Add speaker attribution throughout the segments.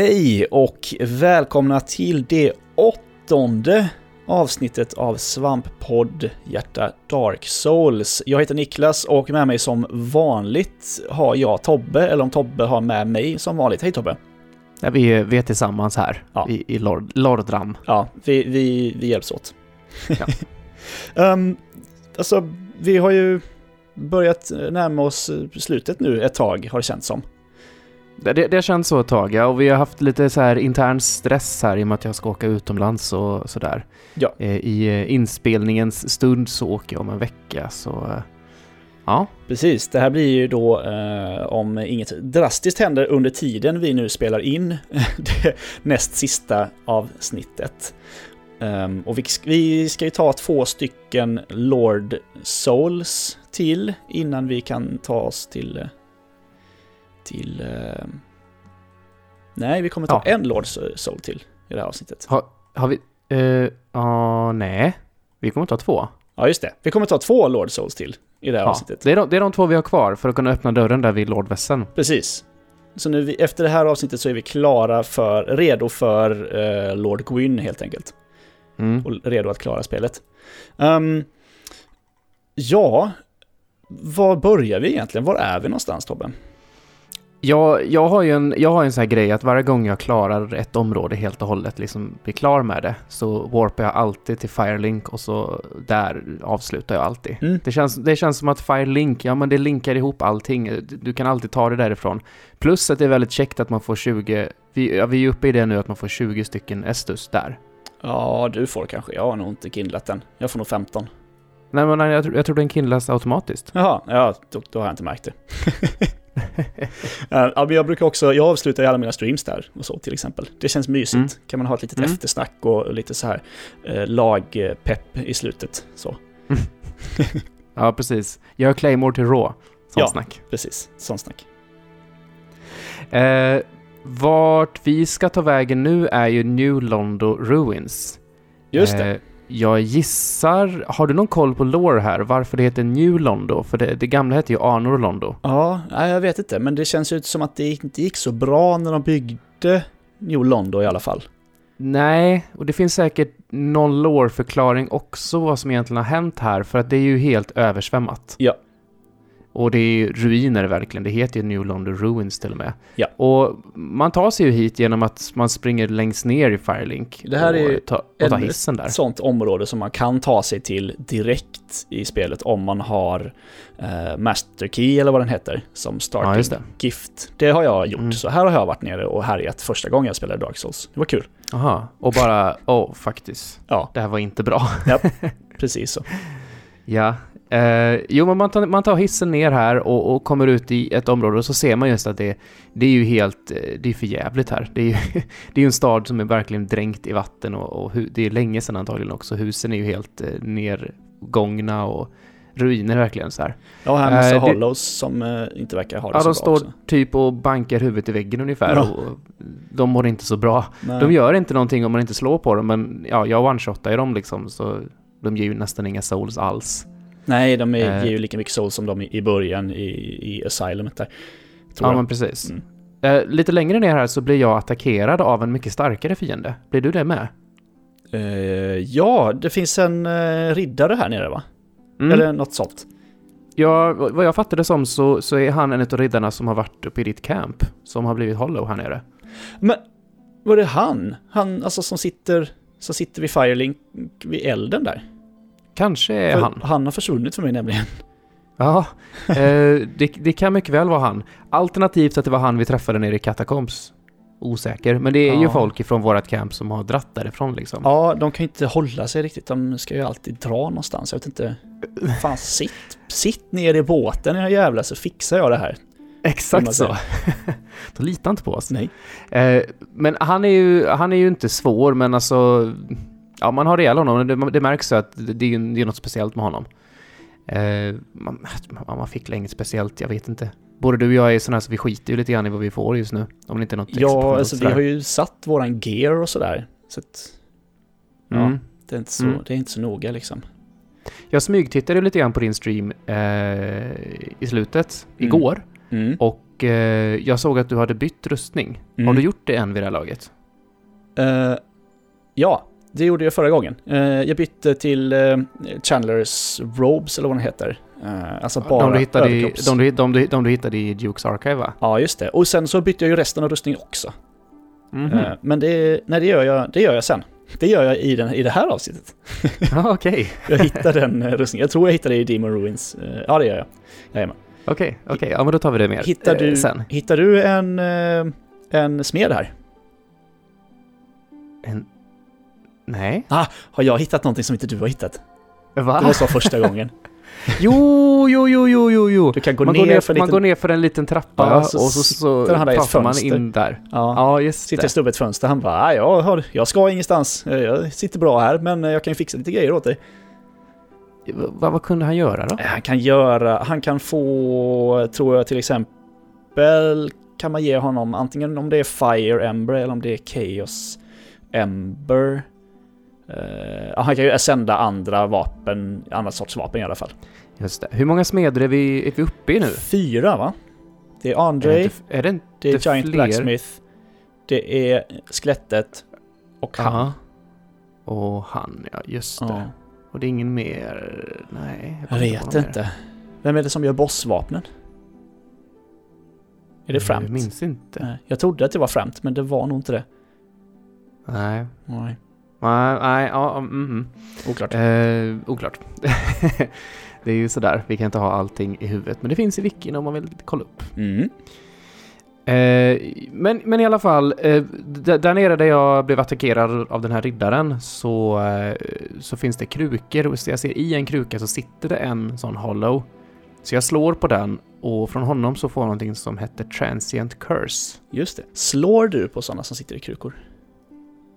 Speaker 1: Hej och välkomna till det åttonde avsnittet av Svamppodd Hjärta Dark Souls. Jag heter Niklas och med mig som vanligt har jag Tobbe, eller om Tobbe har med mig som vanligt. Hej Tobbe!
Speaker 2: Ja, vi, vi är tillsammans här
Speaker 1: Ja.
Speaker 2: i, i Lord, Lordram.
Speaker 1: Ja, vi, vi, vi hjälps åt.
Speaker 2: Ja.
Speaker 1: um, alltså, vi har ju börjat närma oss slutet nu ett tag, har det känts som.
Speaker 2: Det, det, känts så ett tag, ja, och vi har haft lite så här intern stress här i och med att jag ska åka utomlands och sådär.
Speaker 1: Ja.
Speaker 2: Eh, I eh, inspelningens stund så åker jag om en vecka, så eh, ja.
Speaker 1: Precis, det här blir ju då eh, om inget drastiskt händer under tiden vi nu spelar in det näst sista avsnittet. Ehm, och vi, vi ska ju ta två stycken Lord Souls till innan vi kan ta oss till... eh, Till... eh, nej, vi kommer ta
Speaker 2: Ja.
Speaker 1: en Lord Soul till i det här avsnittet.
Speaker 2: Har vi... eh, Ja, nej. Vi kommer ta två.
Speaker 1: Ja, just det. Vi kommer ta två Lord Souls till i det här
Speaker 2: Ja,
Speaker 1: avsnittet.
Speaker 2: det, är de, det är de två vi har kvar för att kunna öppna dörren där vid Lord Vessen.
Speaker 1: Precis. Så nu vi, efter det här avsnittet så är vi klara för, redo för eh, Lord Gwyn helt enkelt.
Speaker 2: Mm.
Speaker 1: Och redo att klara spelet. Ehm, ja, var börjar vi egentligen? Var är vi någonstans Tobbe?
Speaker 2: Jag, jag har ju en, jag har en sån här grej att varje gång jag klarar ett område helt och hållet, liksom blir klar med det, så warpar jag alltid till Firelink och så där avslutar jag alltid.
Speaker 1: Mm.
Speaker 2: Det, känns, det känns som att Firelink, ja men det linkar ihop allting. Du, kan alltid ta det därifrån. Plus att det är väldigt käckt att man får 20, vi, ja, vi är uppe i det nu att man får 20 stycken Estus där.
Speaker 1: Ja, du får kanske. Jag har nog inte kindlat den. Jag får nog 15.
Speaker 2: Nej men jag, jag tror den kindlas automatiskt.
Speaker 1: Jaha, ja, då, då har jag inte märkt det. Eh, ja, jag brukar också, jag avslutar ju alla mina streams där och så till exempel. Det känns mysigt.
Speaker 2: Mm.
Speaker 1: Kan man ha ett litet
Speaker 2: Mm.
Speaker 1: eftersnack och lite så här eh, lagpepp i slutet. Så,
Speaker 2: Ja precis. Gör Claymore till Raw. Sånt
Speaker 1: Ja.
Speaker 2: snack.
Speaker 1: precis. Sånt snack.
Speaker 2: Eh, vart vi ska ta vägen nu är ju New Londo Ruins.
Speaker 1: Just det.
Speaker 2: Eh, jag gissar, har du någon koll på lore här? Varför det heter New Londo? För det, det gamla hette ju Anor Londo.
Speaker 1: Ja, jag vet inte, men det känns ut som att det inte gick så bra när de byggde New Londo i alla fall.
Speaker 2: Nej, och det finns säkert någon lore-förklaring också vad som egentligen har hänt här, för att det är ju helt översvämmat.
Speaker 1: Ja.
Speaker 2: Och det är ruiner verkligen, det heter ju New Londo Ruins till och med.
Speaker 1: Ja.
Speaker 2: Och man tar sig ju hit genom att man springer längst ner i Firelink.
Speaker 1: Det här är ju
Speaker 2: ta, och.
Speaker 1: Ett sånt område som man kan ta sig till direkt i spelet om man har eh, Master Key eller vad den heter som
Speaker 2: Ja,
Speaker 1: starting
Speaker 2: just det.
Speaker 1: gift. Det har jag gjort,
Speaker 2: Mm.
Speaker 1: så här har jag varit nere och härjat första gången jag spelade Dark Souls. Det var kul.
Speaker 2: Aha, och bara, åh, faktiskt.
Speaker 1: Ja.
Speaker 2: Det här var inte bra.
Speaker 1: Precis så.
Speaker 2: Ja. Eh, jo, men man tar, man tar hissen ner här och, och kommer ut i ett område och så ser man just att det, det är ju helt, eh, det är för jävligt här. Det är ju det är en stad som är verkligen dränkt i vatten och, och det är länge sedan antagligen också. Husen är ju helt eh, nergångna och ruiner verkligen så här.
Speaker 1: Ja, här med så
Speaker 2: det-
Speaker 1: Hollows som eh, inte verkar ha det
Speaker 2: Ja,
Speaker 1: så
Speaker 2: de
Speaker 1: bra
Speaker 2: står
Speaker 1: också.
Speaker 2: typ och bankar huvudet i väggen ungefär
Speaker 1: Ja.
Speaker 2: och de mår inte så bra.
Speaker 1: Nej.
Speaker 2: De gör inte någonting om man inte slår på dem, men ja, jag one-shotar ju dem liksom så de ger ju nästan inga souls alls.
Speaker 1: Nej, de är,
Speaker 2: Eh.
Speaker 1: ger ju lika mycket souls som de i början i, i Asylumet där.
Speaker 2: Ja,
Speaker 1: jag.
Speaker 2: men precis.
Speaker 1: Mm.
Speaker 2: Eh, lite längre ner här så blir jag attackerad av en mycket starkare fiende. Blir du det med?
Speaker 1: Eh, ja, det finns en eh, riddare här nere va?
Speaker 2: Mm.
Speaker 1: Eller något sånt.
Speaker 2: Ja, vad vad jag fattade som så, så är han en av riddarna som har varit uppe i ditt camp, som har blivit hollow här nere.
Speaker 1: Men var det han? Han alltså som sitter, som sitter vid Firelink vid elden där?
Speaker 2: Kanske är
Speaker 1: För
Speaker 2: han.
Speaker 1: Han har försvunnit för mig nämligen.
Speaker 2: Ja, eh, det, det kan mycket väl vara han. Alternativt att det var han vi träffade nere i Catacombs. Osäker, men det är ju
Speaker 1: Ja.
Speaker 2: folk ifrån vårt camp som har dratt därifrån liksom.
Speaker 1: Ja, de kan ju inte hålla sig riktigt. De ska ju alltid dra någonstans. Jag vet inte. Fan, sitt, sitt ner i båten era jävlar så fixar jag det här.
Speaker 2: Exakt så. De litar inte på oss.
Speaker 1: Nej.
Speaker 2: Eh, men han är, ju, han är ju inte svår, men alltså... Ja, man har ihjäl honom. Det, det märks att det, är, det är något speciellt med honom. Eh, man, man fick inget speciellt, jag vet inte. Både du och jag är sådana här så vi skiter ju lite grann i vad vi får just nu. Om det inte är något
Speaker 1: Ja, alltså vi har ju satt våran gear och sådär. Så att ja.
Speaker 2: Mm.
Speaker 1: det är inte så,
Speaker 2: Mm.
Speaker 1: det är inte så noga liksom.
Speaker 2: Jag smygtittade lite grann på din stream eh, i slutet,
Speaker 1: Mm.
Speaker 2: igår.
Speaker 1: Mm.
Speaker 2: Och eh, jag såg att du hade bytt rustning. Har
Speaker 1: Mm.
Speaker 2: du gjort det än vid det här laget?
Speaker 1: Eh, ja, det gjorde jag förra gången. Eh, jag bytte till eh, Chandlers Robes, eller vad den heter. Eh, alltså bara
Speaker 2: de, du hittade i, de, du, de, du, de du hittade i Dukes Archive va?
Speaker 1: Ja, just det. Och sen så bytte jag ju resten av rustningen också.
Speaker 2: Mhm.
Speaker 1: Eh, men det, nej, det, gör jag, det gör jag sen. Det gör jag i, den, i det här avsnittet.
Speaker 2: Ja, Okej,
Speaker 1: Jag hittar den rustningen. Jag tror jag hittade det i Demon Ruins. Ja, det gör jag. Jajamän.
Speaker 2: okej, okej. Ja, men då tar vi det mer
Speaker 1: Hittar
Speaker 2: eh,
Speaker 1: du,
Speaker 2: sen.
Speaker 1: hittar du en, en smed här?
Speaker 2: En... Nej?
Speaker 1: Har jag hittat någonting som inte du har hittat? Det
Speaker 2: Va?
Speaker 1: måste vara första gången.
Speaker 2: Jo, jo, jo, jo, jo, jo.
Speaker 1: Du kan gå
Speaker 2: man,
Speaker 1: ner,
Speaker 2: går ner
Speaker 1: för en
Speaker 2: man
Speaker 1: liten...
Speaker 2: går ner för en liten trappa
Speaker 1: Ja, så
Speaker 2: och så, så
Speaker 1: sitter
Speaker 2: pratar man in där.
Speaker 1: Ja.
Speaker 2: Ja, just
Speaker 1: Sitter
Speaker 2: det.
Speaker 1: stå ett fönster. Han bara, "Ah, jag, har, jag ska ingenstans. Jag sitter bra här, men jag kan ju fixa lite grejer åt dig.
Speaker 2: Vad, vad kunde han göra då?
Speaker 1: Han kan göra, han kan få, tror jag till exempel, kan man ge honom antingen om det är Fire Ember eller om det är Chaos Ember. Eh, ja, han kan ju sända andra vapen, andra sorts vapen i alla fall.
Speaker 2: Just det. Hur många smeder är vi, är vi uppe i nu?
Speaker 1: Fyra va? Det är
Speaker 2: Är det
Speaker 1: Andre,
Speaker 2: inte, är det inte
Speaker 1: det är Giant
Speaker 2: fler?
Speaker 1: Blacksmith, det är Skelettet och han.
Speaker 2: Ja. Och han, ja, just det.
Speaker 1: Ja.
Speaker 2: Och det är ingen mer... Nej.
Speaker 1: Jag
Speaker 2: kommer
Speaker 1: vet inte. Vem är det som gör bossvapnen? Är det
Speaker 2: mer.
Speaker 1: Framt?
Speaker 2: Jag minns inte.
Speaker 1: Nej, Jag trodde att det var Framt, men det var nog inte det.
Speaker 2: Nej.
Speaker 1: Nej,
Speaker 2: Nej, ja, mm, mm.
Speaker 1: oklart.
Speaker 2: Eh, oklart. det är ju sådär, vi kan inte ha allting i huvudet. Men det finns i wikin om man vill kolla upp.
Speaker 1: Mm.
Speaker 2: Eh, men, men i alla fall, eh, där nere där jag blev attackerad av den här riddaren så, eh, så finns det krukor och så jag ser i en kruka så sitter det en sån hollow. Så jag slår på den och från honom så får jag någonting som heter transient curse.
Speaker 1: Just det. Slår du på sådana som sitter i krukor?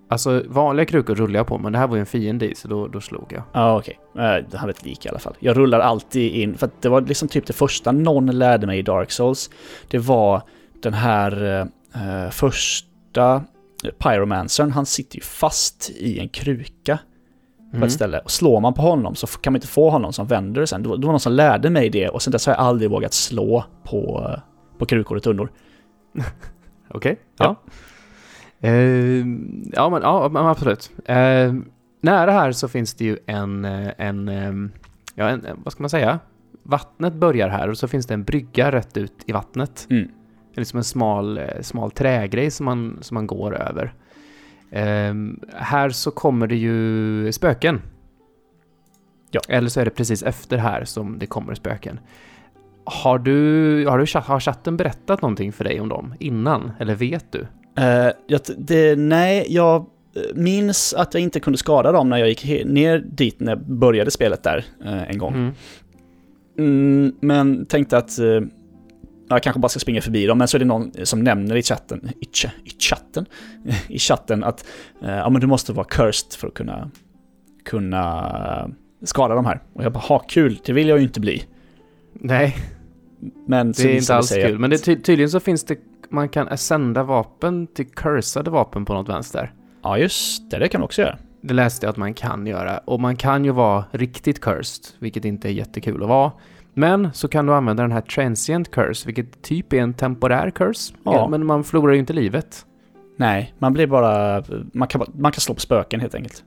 Speaker 2: Alltså vanliga krukor rullar jag på men det här var ju en fiende i så då, då slog jag.
Speaker 1: Ja, ah, okej. Okay. Det hade ett lik i alla fall. Jag rullar alltid in, för att det var liksom typ det första någon lärde mig i Dark Souls. Det var den här eh, första Pyromancern, han sitter ju fast i en kruka på
Speaker 2: Mm.
Speaker 1: ett ställe. Och slår man på honom så kan man inte få honom som vänder det sen. Det var, det var någon som lärde mig det och sen dess har jag aldrig vågat slå på, på krukor och tunnor.
Speaker 2: Okej,
Speaker 1: Ja.
Speaker 2: ja. Eh, ja, men ja, men absolut. Eh, nära här så finns det ju en, eh, en, ehm, ja, en, vad ska man säga? Vattnet börjar här och så finns det en brygga rätt ut i vattnet.
Speaker 1: Mm.
Speaker 2: Det är liksom en smal, smal trägrej som man, som man går över. Ehm, här så kommer det ju spöken.
Speaker 1: Ja.
Speaker 2: Eller så är det precis efter här som det kommer spöken. Har du, har du har chatten berättat någonting för dig om dem innan? Eller vet du?
Speaker 1: Eh, jag, det, nej, jag eh, minns att jag inte kunde skada dem när jag gick ner dit när jag började spelet där eh, en gång.
Speaker 2: Mm.
Speaker 1: Mm, men tänkte att eh, jag kanske bara ska springa förbi dem, men så är det någon som nämner i chatten, i, ch i chatten, i chatten att ja, men du måste vara cursed för att kunna, kunna skada de här. Och jag bara, ha kul, det vill jag ju inte bli.
Speaker 2: Nej,
Speaker 1: Men
Speaker 2: det är inte alls kul.
Speaker 1: att-
Speaker 2: Men det, ty tydligen så finns det, man kan ascenda vapen till cursade vapen på något vänster.
Speaker 1: Ja, just det, det kan du också göra.
Speaker 2: Det läste jag att man kan göra. Och man kan ju vara riktigt cursed, vilket inte är jättekul att vara. Men så kan du använda den här transient curse, vilket typ är en temporär curse.
Speaker 1: Ja.
Speaker 2: Men man förlorar ju inte livet.
Speaker 1: Nej, man blir bara, man kan, man kan slå på spöken helt enkelt.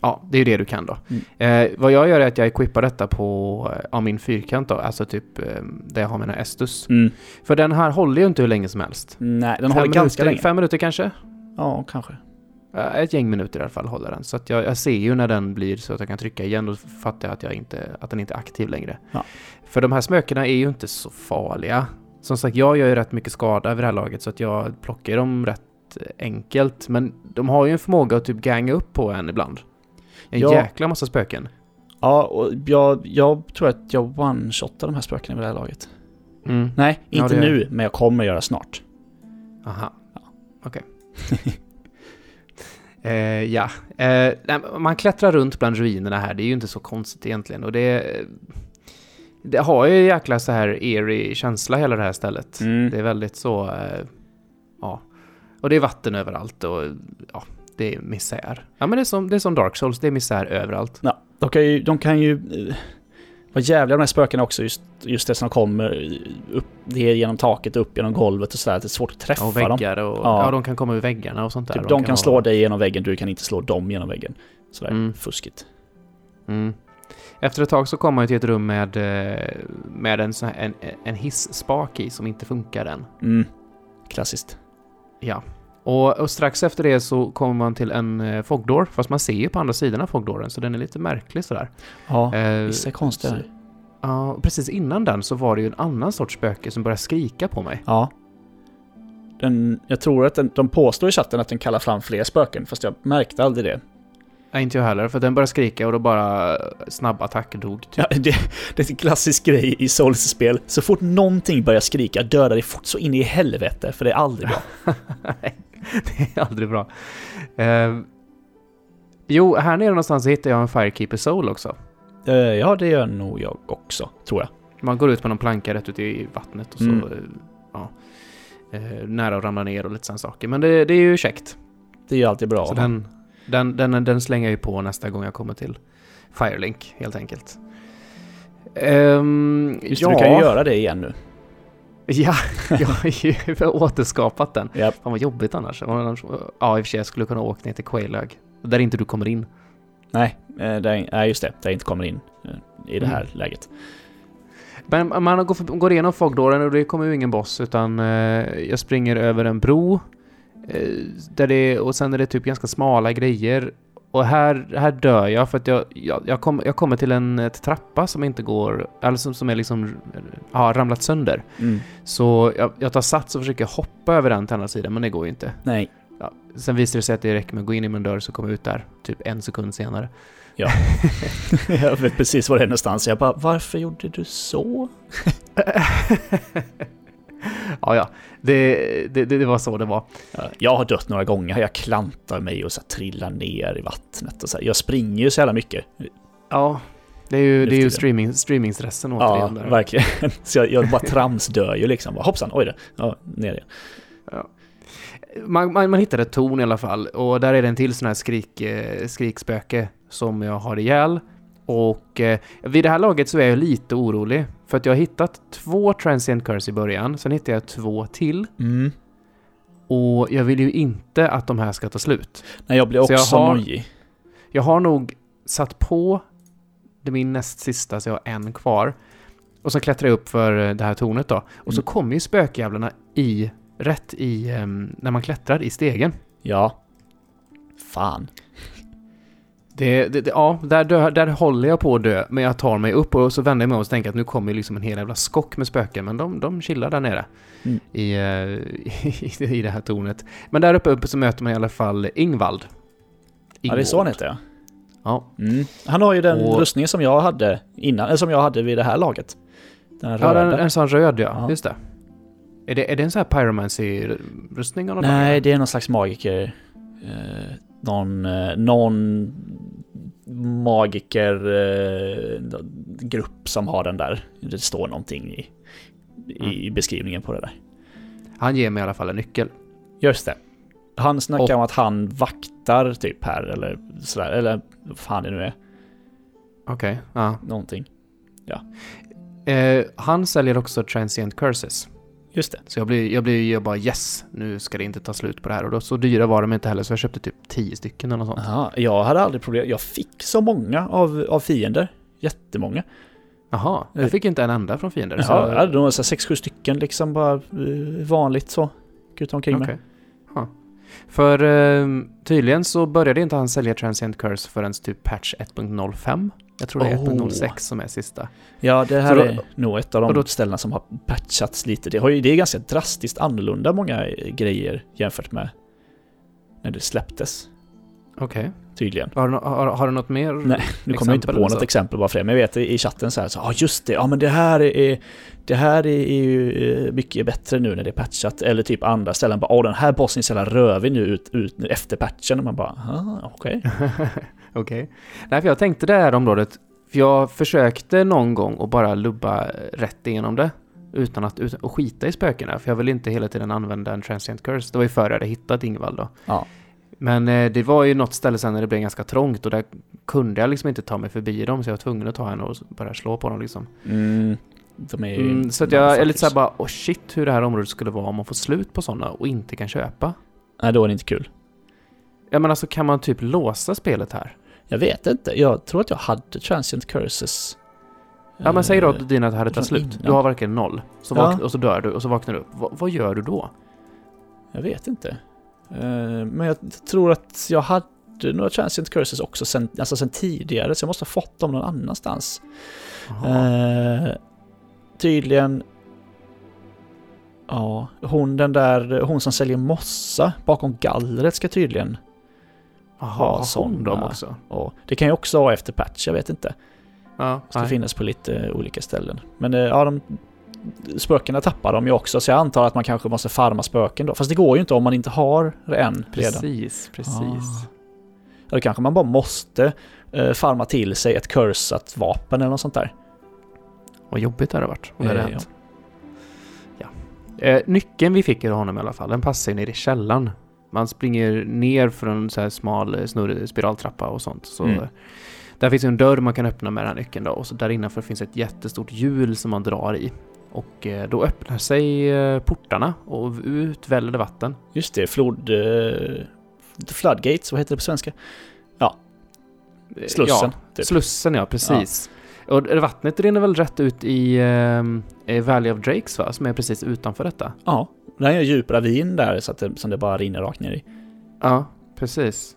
Speaker 2: Ja, det är ju det du kan då.
Speaker 1: Mm.
Speaker 2: Eh, vad jag gör är att jag equippar detta på eh, av min fyrkant då, alltså typ eh, där jag har mina Estus.
Speaker 1: Mm.
Speaker 2: För den här håller ju inte hur länge som helst.
Speaker 1: Nej, den
Speaker 2: Fem
Speaker 1: håller ganska
Speaker 2: minuter,
Speaker 1: länge.
Speaker 2: Fem minuter kanske?
Speaker 1: Ja, kanske.
Speaker 2: Eh, Ett gäng minuter i alla fall håller den. Så att jag, jag ser ju när den blir så att jag kan trycka igen och fattar jag att, jag inte, att den inte är aktiv längre.
Speaker 1: Ja.
Speaker 2: För de här smökena är ju inte så farliga. Som sagt, jag gör ju rätt mycket skada vid det här laget så att jag plockar dem rätt eh, enkelt. Men de har ju en förmåga att typ ganga upp på en ibland. En
Speaker 1: Ja.
Speaker 2: jäkla massa spöken.
Speaker 1: Ja, och jag, jag tror att jag one-shotar de här spökena vid det här laget.
Speaker 2: Mm.
Speaker 1: Nej,
Speaker 2: Ja,
Speaker 1: inte
Speaker 2: det-
Speaker 1: nu, men jag kommer göra snart.
Speaker 2: Aha. Okej. eh, ja. Eh, man klättrar runt bland ruinerna här. Det är ju inte så konstigt egentligen. Och det, det har ju jäkla så här eerie känsla hela det här stället.
Speaker 1: Mm.
Speaker 2: Det är väldigt så... Eh, ja. Och det är vatten överallt och ja, det är misär. Ja men det är som, det är som Dark Souls, det är misär överallt.
Speaker 1: Ja, de kan ju... De kan ju eh, Vad jävliga de här spökena också, just, just det som kommer upp, det är genom taket, upp genom golvet och sådär. att Det är svårt att träffa
Speaker 2: Och väggar och...
Speaker 1: Ja.
Speaker 2: Ja. de kan komma ur väggarna och sånt där.
Speaker 1: Typ, de kan slå
Speaker 2: vara-
Speaker 1: dig genom väggen, du kan inte slå dem genom väggen. Sådär,
Speaker 2: Mm.
Speaker 1: fuskigt.
Speaker 2: Mm. Efter ett tag så kommer man ju till ett rum med, eh, med en, en, en hisspak i som inte funkar än.
Speaker 1: Mm. Klassiskt.
Speaker 2: Ja. Och, och strax efter det så kommer man till en eh, fogdoor, fast man ser ju på andra sidan av fogdooren, så den är lite märklig sådär.
Speaker 1: Ja,
Speaker 2: Eh,
Speaker 1: vissa konstiga.
Speaker 2: Ja, och precis innan den så var det ju en annan sorts spöke som började skrika på mig.
Speaker 1: Ja. Den, jag tror att den, de påstår i chatten att den kallar fram fler spöken, fast jag märkte aldrig det.
Speaker 2: Nej, inte jag heller, för den började skrika och då bara eh, snabb attack dog. Typ.
Speaker 1: Ja, det, det är en klassisk grej i Souls-spel. Så fort någonting börjar skrika dödar det fort så in i helvete, för det är aldrig bra.
Speaker 2: Det är aldrig bra. Eh, jo, här nere någonstans hittar jag en Firekeeper Soul också.
Speaker 1: Eh, ja, det gör nog jag också, tror jag.
Speaker 2: Man går ut med någon planka rätt ut i vattnet och så...
Speaker 1: Mm.
Speaker 2: eh, Ja, eh, nära att ramla ner och lite sådana saker. Men det, det är ju käckt.
Speaker 1: Det är ju alltid bra.
Speaker 2: Så den, den, den, den slänger jag ju på nästa gång jag kommer till Firelink, helt enkelt. Um,
Speaker 1: Just det, du kan ju göra det igen nu.
Speaker 2: Ja, jag har ju återskapat den.
Speaker 1: Japp.
Speaker 2: Fan vad jobbigt annars. Ja, i och för sig, jag skulle kunna åka ner till Quailög. Där inte du kommer in.
Speaker 1: Nej, eh, där, nej, just det. Där jag inte kommer in eh, i det här
Speaker 2: Mm.
Speaker 1: läget.
Speaker 2: Men man går, för- går igenom fogdåren och det kommer ju ingen boss utan eh, jag springer över en bro. Där det, och sen är det typ ganska smala grejer. Och här, här dör jag för att jag, jag, jag, kom, jag kommer till en ett trappa som inte går, eller som, som är liksom, har ramlat sönder.
Speaker 1: Mm.
Speaker 2: Så jag, jag tar sats och försöker hoppa över den till andra sidan, men det går ju inte.
Speaker 1: Nej,
Speaker 2: Ja, sen visar det sig att det räcker med att gå in i min dörr så kommer jag ut där typ en sekund senare.
Speaker 1: jag vet precis var det är någonstans. Jag bara, varför gjorde du så?
Speaker 2: ja, ja. Det, det, det, var så det var.
Speaker 1: Ja, Jag har dött några gånger. Jag klantar mig och så trillar ner i vattnet. Och så. Jag springer ju så jävla mycket.
Speaker 2: Ja, det är ju, det är ju streaming, streamingstressen
Speaker 1: Ja,
Speaker 2: återigen. där.
Speaker 1: verkligen. Så jag, jag bara tramsdör ju liksom. Bara, hoppsan, oj då. Ja, ner igen.
Speaker 2: Man, man, man hittar ett torn i alla fall och där är det en till sån här skrik, eh, skrikspöke som jag har ihjäl. Och eh, vid det här laget så är jag lite orolig för att jag har hittat två transient curse i början, sen hittade jag två till
Speaker 1: Mm.
Speaker 2: och jag vill ju inte att de här ska ta slut.
Speaker 1: Nej, jag blir
Speaker 2: Så jag
Speaker 1: också
Speaker 2: har-
Speaker 1: nojig.
Speaker 2: Jag har nog satt på det min näst sista, så jag har en kvar. Och så klättrar jag upp för eh, det här tornet då. Och så
Speaker 1: Mm.
Speaker 2: kommer ju spökjävlarna i, rätt i, ehm, när man klättrar i stegen.
Speaker 1: Ja. Fan.
Speaker 2: Det, det, det, ja, där, där håller jag på att dö, men jag tar mig upp och så vänder jag mig om och tänker att nu kommer liksom en hel jävla skock med spöken, men de, de chillar där nere
Speaker 1: Mm.
Speaker 2: i, eh, i, i det här tornet. Men där uppe, uppe så möter man i alla fall Ingvald.
Speaker 1: Ja, det är så han heter ja.
Speaker 2: Ja,
Speaker 1: Mm. Han har ju den
Speaker 2: Och-
Speaker 1: rustningen som jag hade innan, eller som jag hade vid det här laget. Den
Speaker 2: ja
Speaker 1: röda.
Speaker 2: den, en sån röd ja,
Speaker 1: Ja.
Speaker 2: just det. Är det, är det en sån här pyromancy-rustning
Speaker 1: Nej, det är någon slags magiker. Eh, någon, eh, någon magikergrupp som har den där. Det står någonting i, i beskrivningen på det där.
Speaker 2: Han ger mig i alla fall en nyckel.
Speaker 1: Just det. Han snackar
Speaker 2: Och-
Speaker 1: om att han vaktar typ här eller sådär, eller vad fan det nu är.
Speaker 2: Okej, ja.
Speaker 1: Någonting.
Speaker 2: Eh, han säljer också transient curses.
Speaker 1: Just det.
Speaker 2: Så jag blir, jag blir jag bara yes, nu ska det inte ta slut på det här. Och då, så dyra var de inte heller, så jag köpte typ 10 stycken eller något sånt.
Speaker 1: Aha, jag hade aldrig problem. Jag fick så många av, av fiender. Jättemånga.
Speaker 2: Jaha, jag fick inte en enda från fiender. så-
Speaker 1: Ja, jag hade nog så här sex, sju stycken liksom bara eh, vanligt så. Gick omkring med.
Speaker 2: Okej. Ja. För eh, tydligen så började inte han sälja Transient Curse förrän typ patch 1.05. Jag tror det är
Speaker 1: Oh.
Speaker 2: 1.06 som är sista.
Speaker 1: Ja, det här
Speaker 2: då-
Speaker 1: är nog ett av de
Speaker 2: då-
Speaker 1: ställena som har patchats lite. Det, har ju, det är ganska drastiskt annorlunda många eh, grejer jämfört med när det släpptes.
Speaker 2: Okej.
Speaker 1: Tydligen.
Speaker 2: Har, har, har du något mer?
Speaker 1: Nej, Nu kommer jag inte på något exempel bara för det, men jag vet i chatten så här, ja just det, ja men det här är, det här är, ju eh, mycket bättre nu när det är patchat. Eller typ andra ställen bara, åh den här bossen är så jävla rövig nu ut, ut efter patchen. Och man bara, ah, okej.
Speaker 2: Okej. Nej, för jag tänkte det här området, för jag försökte någon gång att bara lubba rätt igenom det. Utan att, utan att skita i spökena, för jag vill inte hela tiden använda en Transient Curse. Det var ju före jag hade hittat Ingvald då.
Speaker 1: Ja.
Speaker 2: Men eh, det var ju något ställe sen när det blev ganska trångt och där kunde jag liksom inte ta mig förbi dem så jag var tvungen att ta henne och börja slå på dem liksom.
Speaker 1: Mm, de är
Speaker 2: Mm, så att jag är lite såhär bara, oh shit hur det här området skulle vara om man får slut på sådana och inte kan köpa.
Speaker 1: Nej, då är det inte kul.
Speaker 2: Ja men alltså kan man typ låsa spelet här?
Speaker 1: Jag vet inte. Jag tror att jag hade Transient Curses.
Speaker 2: Ja men säg då
Speaker 1: Eh,
Speaker 2: att dina hade tagit slut. Du har verkligen noll. Så
Speaker 1: Ja.
Speaker 2: och så dör du och så vaknar du upp. Va- vad gör du då?
Speaker 1: Jag vet inte. Eh, Men jag tror att jag hade några Transient Curses också sen, alltså sen tidigare, så jag måste ha fått dem någon annanstans. Eh, tydligen... Ja, hon den där, hon som säljer mossa bakom gallret ska tydligen
Speaker 2: Jaha,
Speaker 1: ha
Speaker 2: har
Speaker 1: såna.
Speaker 2: dem också?
Speaker 1: Och det kan ju också vara efter patch, jag vet inte.
Speaker 2: Ja,
Speaker 1: Ska
Speaker 2: nej.
Speaker 1: finnas på lite eh, olika ställen. Men eh, ja, de, spökena tappar de ju också, så jag antar att man kanske måste farma spöken då. Fast det går ju inte om man inte har en redan.
Speaker 2: Precis, precis.
Speaker 1: Ah. Ja, då kanske man bara måste eh, farma till sig ett cursat vapen eller något sånt där.
Speaker 2: Vad jobbigt det hade varit om det hade
Speaker 1: Eh,
Speaker 2: hänt. Ja. Eh, nyckeln vi fick av honom i alla fall, den passar ju ner i källaren. Man springer ner för en så här smal eh, snurrig spiraltrappa och sånt. Så
Speaker 1: Mm.
Speaker 2: Där finns en dörr man kan öppna med den här nyckeln då och så där innanför finns ett jättestort hjul som man drar i. Och eh, då öppnar sig eh, portarna och ut väller det vatten.
Speaker 1: Just det, flod... Floodgates, vad heter det på svenska?
Speaker 2: Eh,
Speaker 1: Slussen.
Speaker 2: Ja,
Speaker 1: typ.
Speaker 2: Slussen ja, precis. Och vattnet rinner väl rätt ut i eh, Valley of Drakes va? Som är precis utanför detta.
Speaker 1: Ja, det är en djup ravin där så att det, som det bara rinner rakt ner i.
Speaker 2: Ja, precis.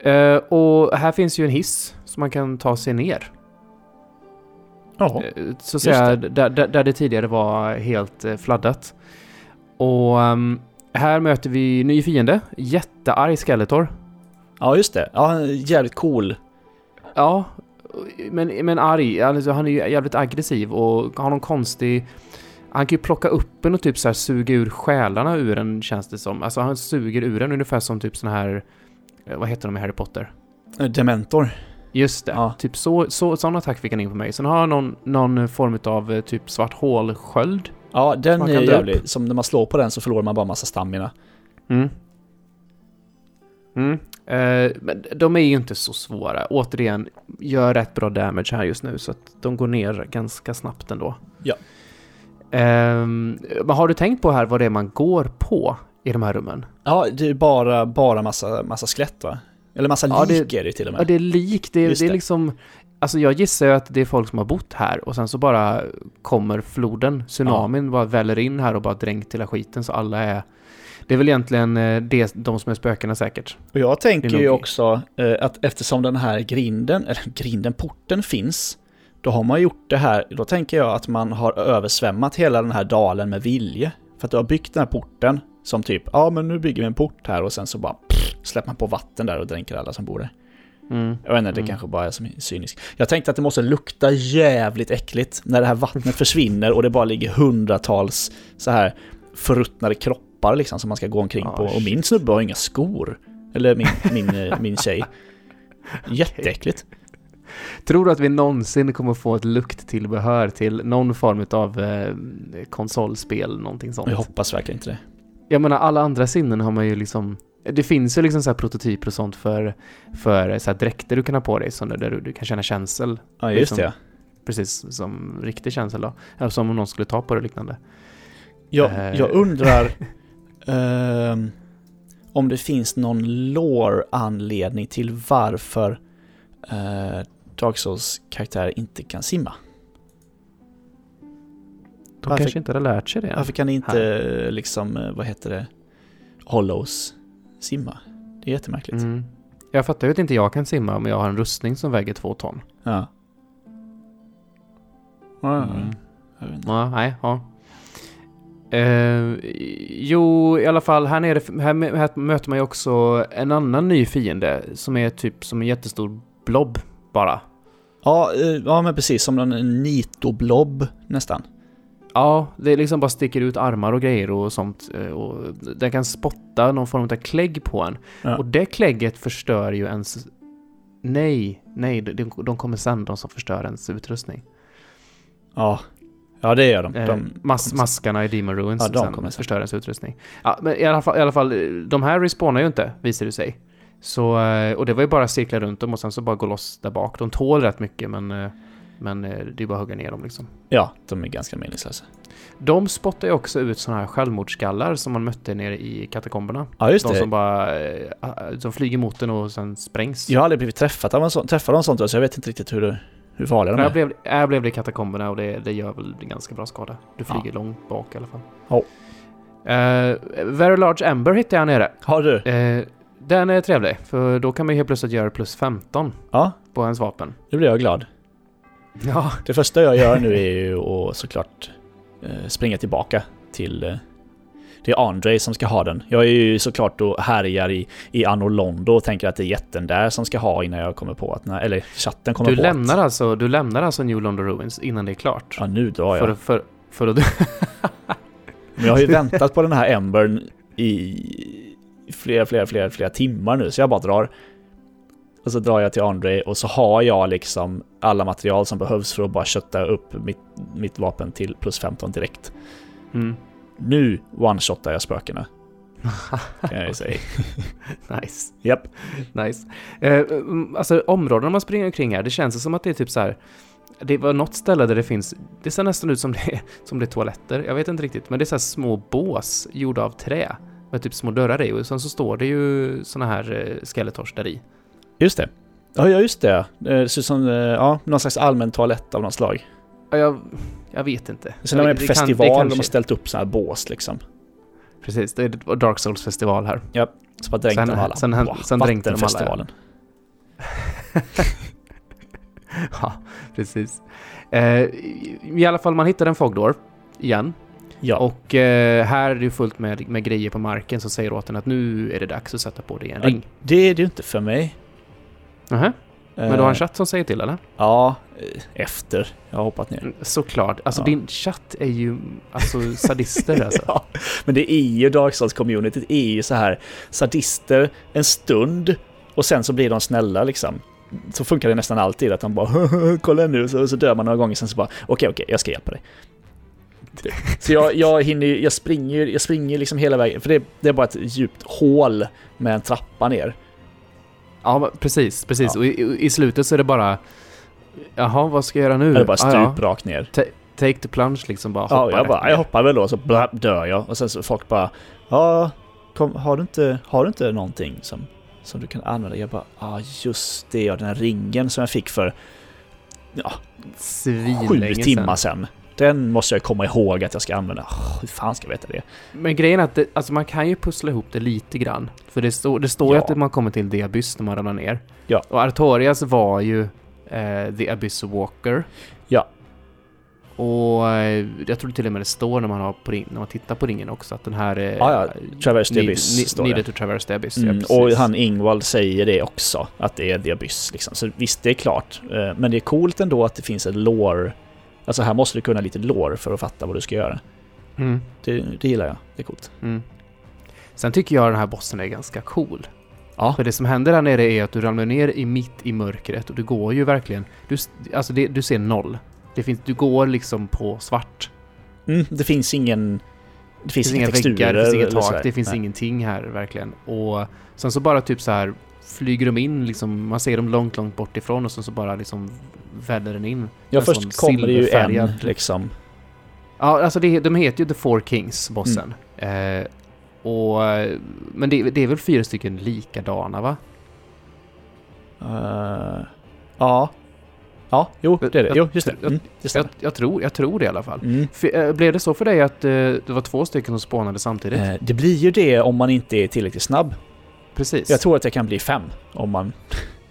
Speaker 2: Eh, och här finns ju en hiss som man kan ta sig ner.
Speaker 1: Ja,
Speaker 2: Eh, så att säga,
Speaker 1: det.
Speaker 2: där, där, där det tidigare var helt eh, fladdat. Och ehm, här möter vi ny fiende, jättearg Skeletor.
Speaker 1: ja just det. Ja, jävligt cool.
Speaker 2: Ja, men, men arg. Alltså, han är ju jävligt aggressiv och har någon konstig... Han kan ju plocka upp en och typ så här suga ur själarna ur en känns det som. Alltså han suger ur en ungefär som typ sån här... eh, Vad heter de i Harry Potter?
Speaker 1: Eh, Dementor.
Speaker 2: Just det.
Speaker 1: Ja.
Speaker 2: Typ så, så, sån attack fick han in på mig. Sen har han någon, någon form av eh, typ svart hålsköld.
Speaker 1: Ja, den är jävlig. Som när man slår på den så förlorar man bara massa stamina.
Speaker 2: Mm. Mm. Eh, men de är ju inte så svåra. Återigen, gör rätt bra damage här just nu så att de går ner ganska snabbt ändå.
Speaker 1: Ja.
Speaker 2: Ehm, men har du tänkt på här vad det är man går på i de här rummen?
Speaker 1: Ja, det är bara, bara massa, massa skelett va? Eller massa
Speaker 2: Ja, det-
Speaker 1: lik är det till och med.
Speaker 2: Ja, det är lik. Det,
Speaker 1: Just
Speaker 2: det är
Speaker 1: det.
Speaker 2: liksom... Alltså jag gissar ju att det är folk som har bott här och sen så bara kommer floden, tsunamin bara väller in här och bara dränkt hela skiten så alla är... Det är väl egentligen eh, det, de som är spökena säkert.
Speaker 1: Och jag tänker ju också eh, att eftersom den här grinden, eller grinden, porten finns, då har man gjort det här, då tänker jag att man har översvämmat hela den här dalen med vilje. För att du har byggt den här porten som typ, ja men nu bygger vi en port här och sen så bara pff, släpper man på vatten där och dränker alla som bor där.
Speaker 2: Mm.
Speaker 1: Jag vet inte, det
Speaker 2: Mm.
Speaker 1: kanske bara är som cynisk. Jag tänkte att det måste lukta jävligt äckligt när det här vattnet försvinner och det bara ligger hundratals så här förruttnade kroppar liksom som man ska gå omkring
Speaker 2: Ah,
Speaker 1: på. Och min snubbe har inga skor. Eller min, min, eh, min tjej. Jätteäckligt.
Speaker 2: Tror du att vi någonsin kommer få ett lukttillbehör till någon form av eh, konsolspel, någonting sånt?
Speaker 1: Jag hoppas verkligen inte det.
Speaker 2: Jag menar, alla andra sinnen har man ju liksom... Det finns ju liksom så här prototyper och sånt för, för så dräkter du kan ha på dig, så där du, du kan känna känsel.
Speaker 1: Ja, just
Speaker 2: Liksom.
Speaker 1: det.
Speaker 2: Precis som riktig känsel då. Eller som om någon skulle ta på det och liknande.
Speaker 1: Jag,
Speaker 2: Eh.
Speaker 1: jag undrar ehm, om det finns någon lore-anledning till varför uh, Dark Souls karaktärer inte kan simma.
Speaker 2: De
Speaker 1: Varför-
Speaker 2: kanske inte hade lärt sig det.
Speaker 1: Varför kan inte, eh, liksom, eh, vad heter det, Hollows simma? Det är jättemärkligt.
Speaker 2: Mm. Jag fattar ju att inte jag kan simma om jag har en rustning som väger två ton.
Speaker 1: Ja.
Speaker 2: Mm. Ja, nej, ja. Eh, jo, i alla fall här nere, här, här möter man ju också en annan ny fiende som är typ som en jättestor blob bara.
Speaker 1: Ja, eh, ja, men precis som en Nito-blob nästan.
Speaker 2: Ja, det liksom bara sticker ut armar och grejer och sånt. eh, Och den kan spotta någon form av klägg på en.
Speaker 1: Ja.
Speaker 2: Och det klägget förstör ju ens... Nej, nej, de, de kommer sen, de som förstör ens utrustning.
Speaker 1: Ja, Ja, det gör de.
Speaker 2: Eh,
Speaker 1: de
Speaker 2: mas maskarna i Demon Ruins
Speaker 1: Ja, de
Speaker 2: sen
Speaker 1: kommer sen.
Speaker 2: förstör ens utrustning. Ja, men i alla, fall, i alla fall, de här respawnar ju inte, visar det sig. Så, eh, och det var ju bara cirkla runt dem och sen så bara gå loss där bak. De tål rätt mycket men, eh, men det är bara att hugga ner dem liksom.
Speaker 1: ja, de är ganska meningslösa.
Speaker 2: De spottar ju också ut sådana här självmordsskallar som man mötte nere i katakomberna.
Speaker 1: Ja, just
Speaker 2: De
Speaker 1: det.
Speaker 2: som bara eh, som flyger mot den och sen sprängs.
Speaker 1: Jag har aldrig blivit träffad av en sån, träffad av en sån, så jag vet inte riktigt hur, det, hur farliga de
Speaker 2: Jag
Speaker 1: är.
Speaker 2: blev, jag blev det i katakomberna och det, det gör väl ganska bra skada. Du
Speaker 1: Ja.
Speaker 2: flyger långt bak i alla fall.
Speaker 1: Ja.
Speaker 2: Eh, Very Large Ember hittade jag nere.
Speaker 1: Har du?
Speaker 2: Eh, den är trevlig, för då kan man ju helt plötsligt göra plus 15
Speaker 1: Ja,
Speaker 2: på ens vapen.
Speaker 1: nu blir jag glad.
Speaker 2: Ja.
Speaker 1: Det första jag gör nu är ju att såklart eh, springa tillbaka till... Det är Andre som ska ha den. Jag är ju såklart och härjar i, i Anno Londo och tänker att det är jätten där som ska ha innan jag kommer på att... Nej, eller chatten kommer
Speaker 2: Du
Speaker 1: på
Speaker 2: lämnar,
Speaker 1: att...
Speaker 2: alltså, du lämnar alltså New London Ruins innan det är klart?
Speaker 1: Ja, nu drar jag.
Speaker 2: För, för, för att...
Speaker 1: Men jag har ju väntat på den här Embern i flera, flera, flera, flera timmar nu, så jag bara drar. Och så drar jag till Andre och så har jag liksom alla material som behövs för att bara kötta upp mitt, mitt vapen till plus 15 direkt.
Speaker 2: mm.
Speaker 1: Nu one-shotar jag spökena. Kan jag säga.
Speaker 2: nice.
Speaker 1: Japp.
Speaker 2: Nice. Eh, mm, alltså områdena man springer omkring här, det känns som att det är typ så här. Det var något ställe där det finns, det ser nästan ut som det, som det är toaletter, jag vet inte riktigt, men det är så små bås gjorda av trä. Med typ små dörrar i och sen så står det ju såna här eh, skeletors där i.
Speaker 1: Just det. Ja, ja, just det. Det ser ut som eh, ja, någon slags allmän toalett av något slag.
Speaker 2: Ja, Jag, jag vet inte.
Speaker 1: Sen när man är på
Speaker 2: Det kan-
Speaker 1: festival, de har ställt upp så här bås liksom.
Speaker 2: Precis, det är Dark Souls festival här.
Speaker 1: Så bara dränkte
Speaker 2: Sen-
Speaker 1: de alla.
Speaker 2: sen-
Speaker 1: Wow,
Speaker 2: sen dränkte de alla,
Speaker 1: Vattenfestivalen.
Speaker 2: ja, precis. Eh, i, alla fall, man hittar en fogdor igen.
Speaker 1: Ja.
Speaker 2: Och eh, här är det ju fullt med, med grejer på marken som säger åt en att nu är det dags att sätta på dig en
Speaker 1: Ja,
Speaker 2: ring.
Speaker 1: Det är det ju inte för mig.
Speaker 2: Nähä, men du har
Speaker 1: Eh,
Speaker 2: en chatt som säger till eller?
Speaker 1: Ja, eh, efter jag har hoppat ner.
Speaker 2: Mm, Såklart. Alltså
Speaker 1: Ja.
Speaker 2: din chatt är ju alltså sadister alltså.
Speaker 1: Ja, men det är ju Dark Souls-communityt är ju så här sadister en stund och sen så blir de snälla liksom. Så funkar det nästan alltid att de bara kolla nu så, så dör man några gånger sen så bara okej okej jag ska hjälpa dig. Så jag, jag hinner jag springer, jag springer liksom hela vägen för det, det är bara ett djupt hål med en trappa ner.
Speaker 2: Ja, precis, precis.
Speaker 1: Ja.
Speaker 2: Och i, i slutet så är det bara... Jaha, vad ska jag göra nu?
Speaker 1: Det är bara
Speaker 2: Ah, ja.
Speaker 1: stup rakt ner.
Speaker 2: Take the plunge liksom, bara
Speaker 1: Ja,
Speaker 2: hoppa
Speaker 1: jag
Speaker 2: rätt
Speaker 1: bara,
Speaker 2: ner.
Speaker 1: jag hoppar väl då så bla, dör jag. Och sen så folk bara, ja, kom, har, du inte, har du inte någonting som, som du kan använda? Jag bara, ja just det, ja, den här ringen som jag fick för ja, sju
Speaker 2: Svinlänge
Speaker 1: timmar
Speaker 2: sedan.
Speaker 1: sedan. Den måste jag komma ihåg att jag ska använda. Oh, hur fan ska jag veta det?
Speaker 2: Men grejen är att det, alltså man kan ju pussla ihop det lite grann. För det, står det står ju
Speaker 1: Ja.
Speaker 2: att man kommer till The Abyss när man ramlar ner.
Speaker 1: Ja.
Speaker 2: Och Artorias var ju eh, The Abyss Walker.
Speaker 1: Ja.
Speaker 2: Och eh, jag tror till och med det står när man, har på ring, när man tittar på ringen också att den här... Eh,
Speaker 1: Ja, ja, Traverse the Abyss
Speaker 2: need-
Speaker 1: står det.
Speaker 2: Needed to traverse the abyss. ja,
Speaker 1: Mm,
Speaker 2: precis.
Speaker 1: och han Ingvald säger det också, att det är The Abyss liksom. Så visst, det är klart. Eh, Men det är coolt ändå att det finns en lore. Alltså här måste du kunna lite lore för att fatta vad du ska göra.
Speaker 2: Mm,
Speaker 1: Det, det gillar jag, det är coolt.
Speaker 2: mm. Sen tycker jag den här bossen är ganska cool.
Speaker 1: Ja.
Speaker 2: För det som händer där nere är att du ramlar ner i mitt i mörkret och du går ju verkligen... Du, alltså det, du ser noll. Det finns, du går liksom på svart.
Speaker 1: Mm, det finns ingen... Det finns,
Speaker 2: Det finns
Speaker 1: inga texturer.
Speaker 2: väggar, det finns inget tak, det finns
Speaker 1: Nej.
Speaker 2: ingenting här verkligen. Och sen så bara typ så här flyger de in liksom, man ser dem långt, långt bort ifrån och sen så bara liksom väller den in.
Speaker 1: Ja,
Speaker 2: en
Speaker 1: först kommer det ju en liksom.
Speaker 2: Ja, alltså det, de heter ju The Four Kings, bossen.
Speaker 1: Mm.
Speaker 2: Eh, och, men det, det är väl fyra stycken likadana va?
Speaker 1: Uh, ja. Ja, jo, det är det. Jo, just det. Mm, det
Speaker 2: Jag, jag, tror, jag tror det i alla fall.
Speaker 1: Mm.
Speaker 2: Eh, blev det så för dig att eh, det var två stycken som spånade samtidigt?
Speaker 1: Eh, Det blir ju det om man inte är tillräckligt snabb.
Speaker 2: Precis.
Speaker 1: Jag tror att det kan bli fem om man...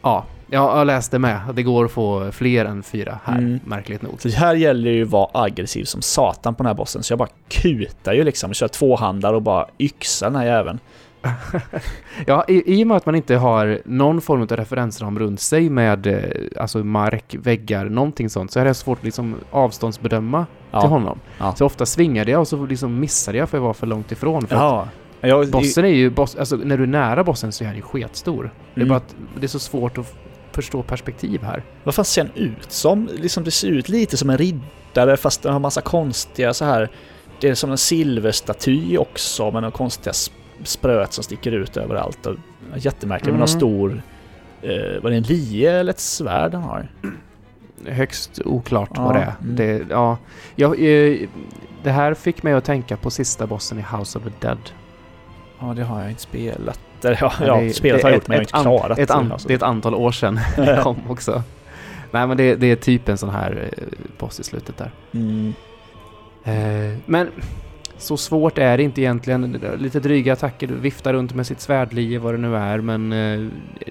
Speaker 2: Ja, jag, jag läste med. att Det går att få fler än fyra här,
Speaker 1: Mm.
Speaker 2: märkligt nog.
Speaker 1: Så här gäller det ju att vara aggressiv som satan på den här bossen. Så jag bara kutar ju liksom. Kör tvåhandar och bara yxar den här jäveln.
Speaker 2: Ja, i, i och med att man inte har någon form av referensram runt sig med eh, alltså mark, väggar, någonting sånt, så är det svårt att liksom avståndsbedöma till
Speaker 1: Ja.
Speaker 2: honom.
Speaker 1: Ja.
Speaker 2: Så ofta svingade jag och så liksom missade jag för jag var för långt ifrån. För att
Speaker 1: Ja. Jag,
Speaker 2: bossen är ju, boss, alltså när du är nära bossen så är han ju sketstor. Det är
Speaker 1: Mm.
Speaker 2: bara att det är så svårt att förstå perspektiv här.
Speaker 1: Vad fan ser han ut som? Liksom det ser ut lite som en riddare fast den har massa konstiga så här. Det är som en silverstaty också med några konstiga sp- spröt som sticker ut överallt. Och jättemärkligt med någon
Speaker 2: Mm.
Speaker 1: stor... Eh, var det en lie eller ett svärd han har?
Speaker 2: Högst oklart
Speaker 1: Ja,
Speaker 2: vad det är.
Speaker 1: mm.
Speaker 2: Det, ja, jag, eh, det här fick mig att tänka på sista bossen i House of the Dead.
Speaker 1: Ja, det har jag inte spelat. Eller, Ja, ja
Speaker 2: det-
Speaker 1: spelet
Speaker 2: det
Speaker 1: har jag gjort men jag har inte klarat
Speaker 2: Ett an,
Speaker 1: alltså.
Speaker 2: det är ett antal år sedan det kom också. Nej men det, det är typ en sån här eh, boss i slutet där.
Speaker 1: Mm.
Speaker 2: Eh, men så svårt är det inte egentligen. Lite dryga attacker, viftar runt med sitt svärdlie vad det nu är men eh,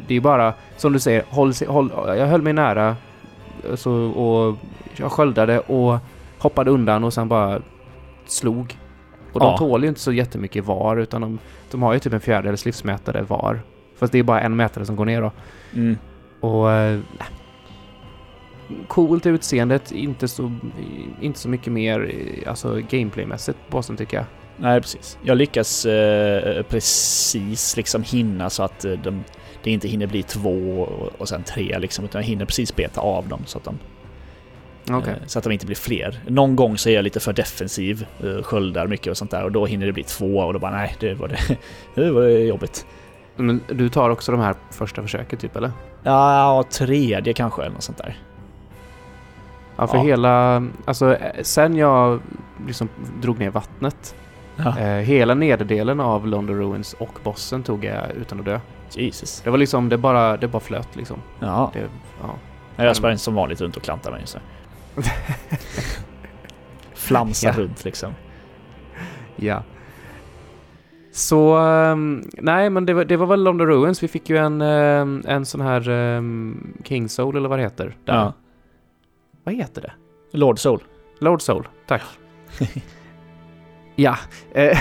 Speaker 2: det är bara som du säger, håll, håll, jag höll mig nära så, och jag sköldade och hoppade undan och sen bara slog. Och de
Speaker 1: Ja.
Speaker 2: tål ju inte så jättemycket var utan de, de har ju typ en fjärdedels livsmätare var. Fast det är bara en mätare som går ner då.
Speaker 1: Mm.
Speaker 2: Och... eh, Coolt utseendet, inte så, inte så mycket mer eh, alltså gameplaymässigt bossen tycker jag.
Speaker 1: Nej, precis. Jag lyckas eh, precis liksom hinna så att eh, de, det inte hinner bli två och, och sen tre liksom, utan jag hinner precis beta av dem så att de, Eh, så att de inte blir fler. Någon gång så är jag lite för defensiv, eh, sköldar mycket och sånt där och då hinner det bli två och då bara nej, det var det, det var det jobbigt.
Speaker 2: Men du tar också de här första försöket typ eller?
Speaker 1: Ja, tredje kanske eller något sånt där.
Speaker 2: Ja, för
Speaker 1: Ja.
Speaker 2: hela... Alltså eh, sen jag liksom drog ner vattnet.
Speaker 1: Ja.
Speaker 2: Eh, hela nederdelen av London Ruins och bossen tog jag utan att dö.
Speaker 1: Jesus.
Speaker 2: Det var liksom, det bara, det bara flöt liksom.
Speaker 1: Ja,
Speaker 2: Det, ja.
Speaker 1: jag sprang som vanligt runt och klantade mig så. Flamsa
Speaker 2: Ja.
Speaker 1: runt liksom.
Speaker 2: Ja. Så, ehm, nej men det var, det var väl London Ruins. Vi fick ju en, ehm, en sån här um, King Soul eller vad det heter. Där.
Speaker 1: Ja.
Speaker 2: Vad heter det?
Speaker 1: Lord Soul.
Speaker 2: Lord Soul, tack. ja. Eh,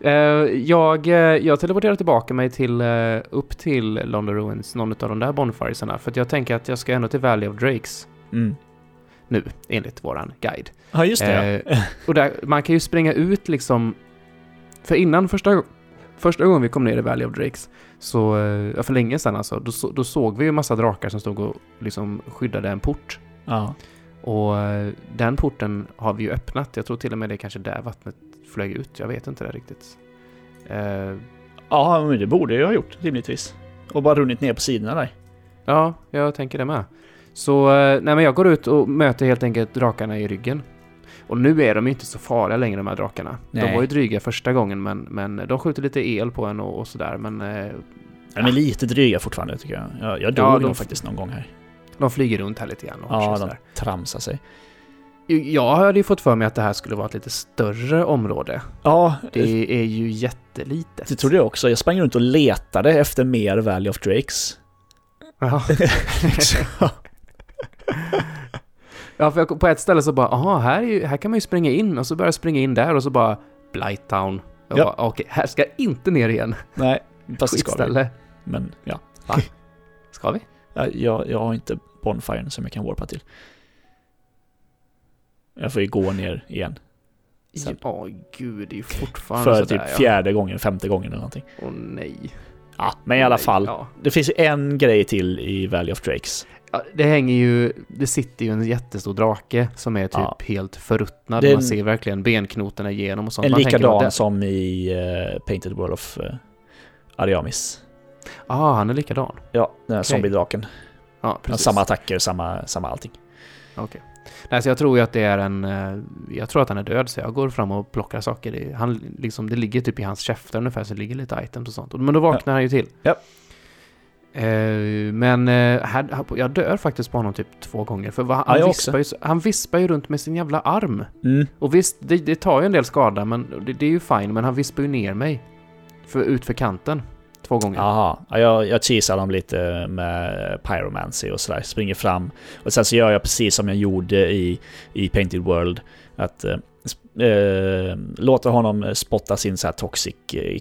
Speaker 2: eh, jag, eh, jag teleporterar tillbaka mig till, upp till London Ruins, någon av de där bonfiresarna. För jag tänker att jag ska ändå till Valley of Drakes
Speaker 1: Mm.
Speaker 2: Nu, enligt våran guide.
Speaker 1: Ja, just det.
Speaker 2: Eh, och där, man kan ju springa ut liksom... För innan första, första gången vi kom ner i Valley of Drakes, så, eh, ja, för länge sedan alltså, då, då såg vi ju massa drakar som stod och liksom skyddade en port.
Speaker 1: ja.
Speaker 2: Och eh, den porten har vi ju öppnat. Jag tror till och med det är kanske där vattnet flög ut. Jag vet inte det riktigt. Eh,
Speaker 1: Ja, men det borde jag ha gjort rimligtvis. Och bara runnit ner på sidorna där.
Speaker 2: ja, jag tänker det med. Så, eh, nej men jag går ut och möter helt enkelt drakarna i ryggen. Och nu är de ju inte så farliga längre de här drakarna. De
Speaker 1: Nej.
Speaker 2: var ju dryga första gången men, men de skjuter lite el på en och, och sådär men eh,
Speaker 1: De är lite dryga fortfarande tycker jag. Jag, jag dog
Speaker 2: Ja,
Speaker 1: nog
Speaker 2: de-
Speaker 1: faktiskt någon gång här.
Speaker 2: de flyger runt här lite grann och
Speaker 1: Ja, de
Speaker 2: sådär.
Speaker 1: tramsar sig.
Speaker 2: Jag hade ju fått för mig att det här skulle vara ett lite större område.
Speaker 1: Ja, det,
Speaker 2: Det är ju jättelitet.
Speaker 1: det trodde jag också. Jag sprang runt och letade efter mer Valley of Drakes.
Speaker 2: Jaha. Ja, för jag, på ett ställe så bara, aha, här, är ju, här kan man ju springa in och så börjar jag springa in där och så bara Blighttown. Jag
Speaker 1: Ja.
Speaker 2: bara, okej, här ska jag inte ner igen.
Speaker 1: Nej, fast det ska vi. Men ja.
Speaker 2: Ska vi?
Speaker 1: Ja, Jag, jag har inte Bonfiren som jag kan warpa till. Jag får ju gå ner igen.
Speaker 2: Ja, gud, det är ju fortfarande
Speaker 1: För
Speaker 2: sådär,
Speaker 1: typ fjärde gången, femte gången eller någonting.
Speaker 2: Ja. Åh nej.
Speaker 1: Ja, men i alla
Speaker 2: Nej,
Speaker 1: fall.
Speaker 2: Ja.
Speaker 1: Det finns en grej till i Valley of Drakes.
Speaker 2: Ja, det hänger ju, det sitter ju en jättestor drake som är typ
Speaker 1: Ja.
Speaker 2: helt förruttnad.
Speaker 1: Det
Speaker 2: Man ser verkligen benknotorna igenom och sånt.
Speaker 1: En
Speaker 2: Man
Speaker 1: likadan
Speaker 2: "Vad
Speaker 1: som i eh, Painted World of uh, Ariamis.
Speaker 2: det- Ah, han är likadan.
Speaker 1: Ja, den här
Speaker 2: Okej.
Speaker 1: zombiedraken.
Speaker 2: Ja,
Speaker 1: Okay.
Speaker 2: precis.
Speaker 1: Samma attacker, samma, samma allting.
Speaker 2: Okej. Nej, så jag tror ju att det är en... eh, Jag tror att han är död, så jag går fram och plockar saker. Han, liksom, det ligger typ i hans käftar ungefär, så det ligger lite items och sånt. Men då vaknar han ju till.
Speaker 1: Ja.
Speaker 2: Eh, men eh, här, jag dör faktiskt på honom typ två gånger. För han,
Speaker 1: Ja,
Speaker 2: vispar ju, han vispar ju runt med sin jävla arm.
Speaker 1: Mm.
Speaker 2: Och visst, det, det tar ju en del skada, men det, det är ju fine. Men han vispar ju ner mig. För, ut för kanten. Två gånger.
Speaker 1: Jaha, ja, jag, jag cheesar dem lite med pyromancy och sådär. Springer fram. Och sen så gör jag precis som jag gjorde i, i Painted World. Att eh, eh, låter honom spotta sin så här toxic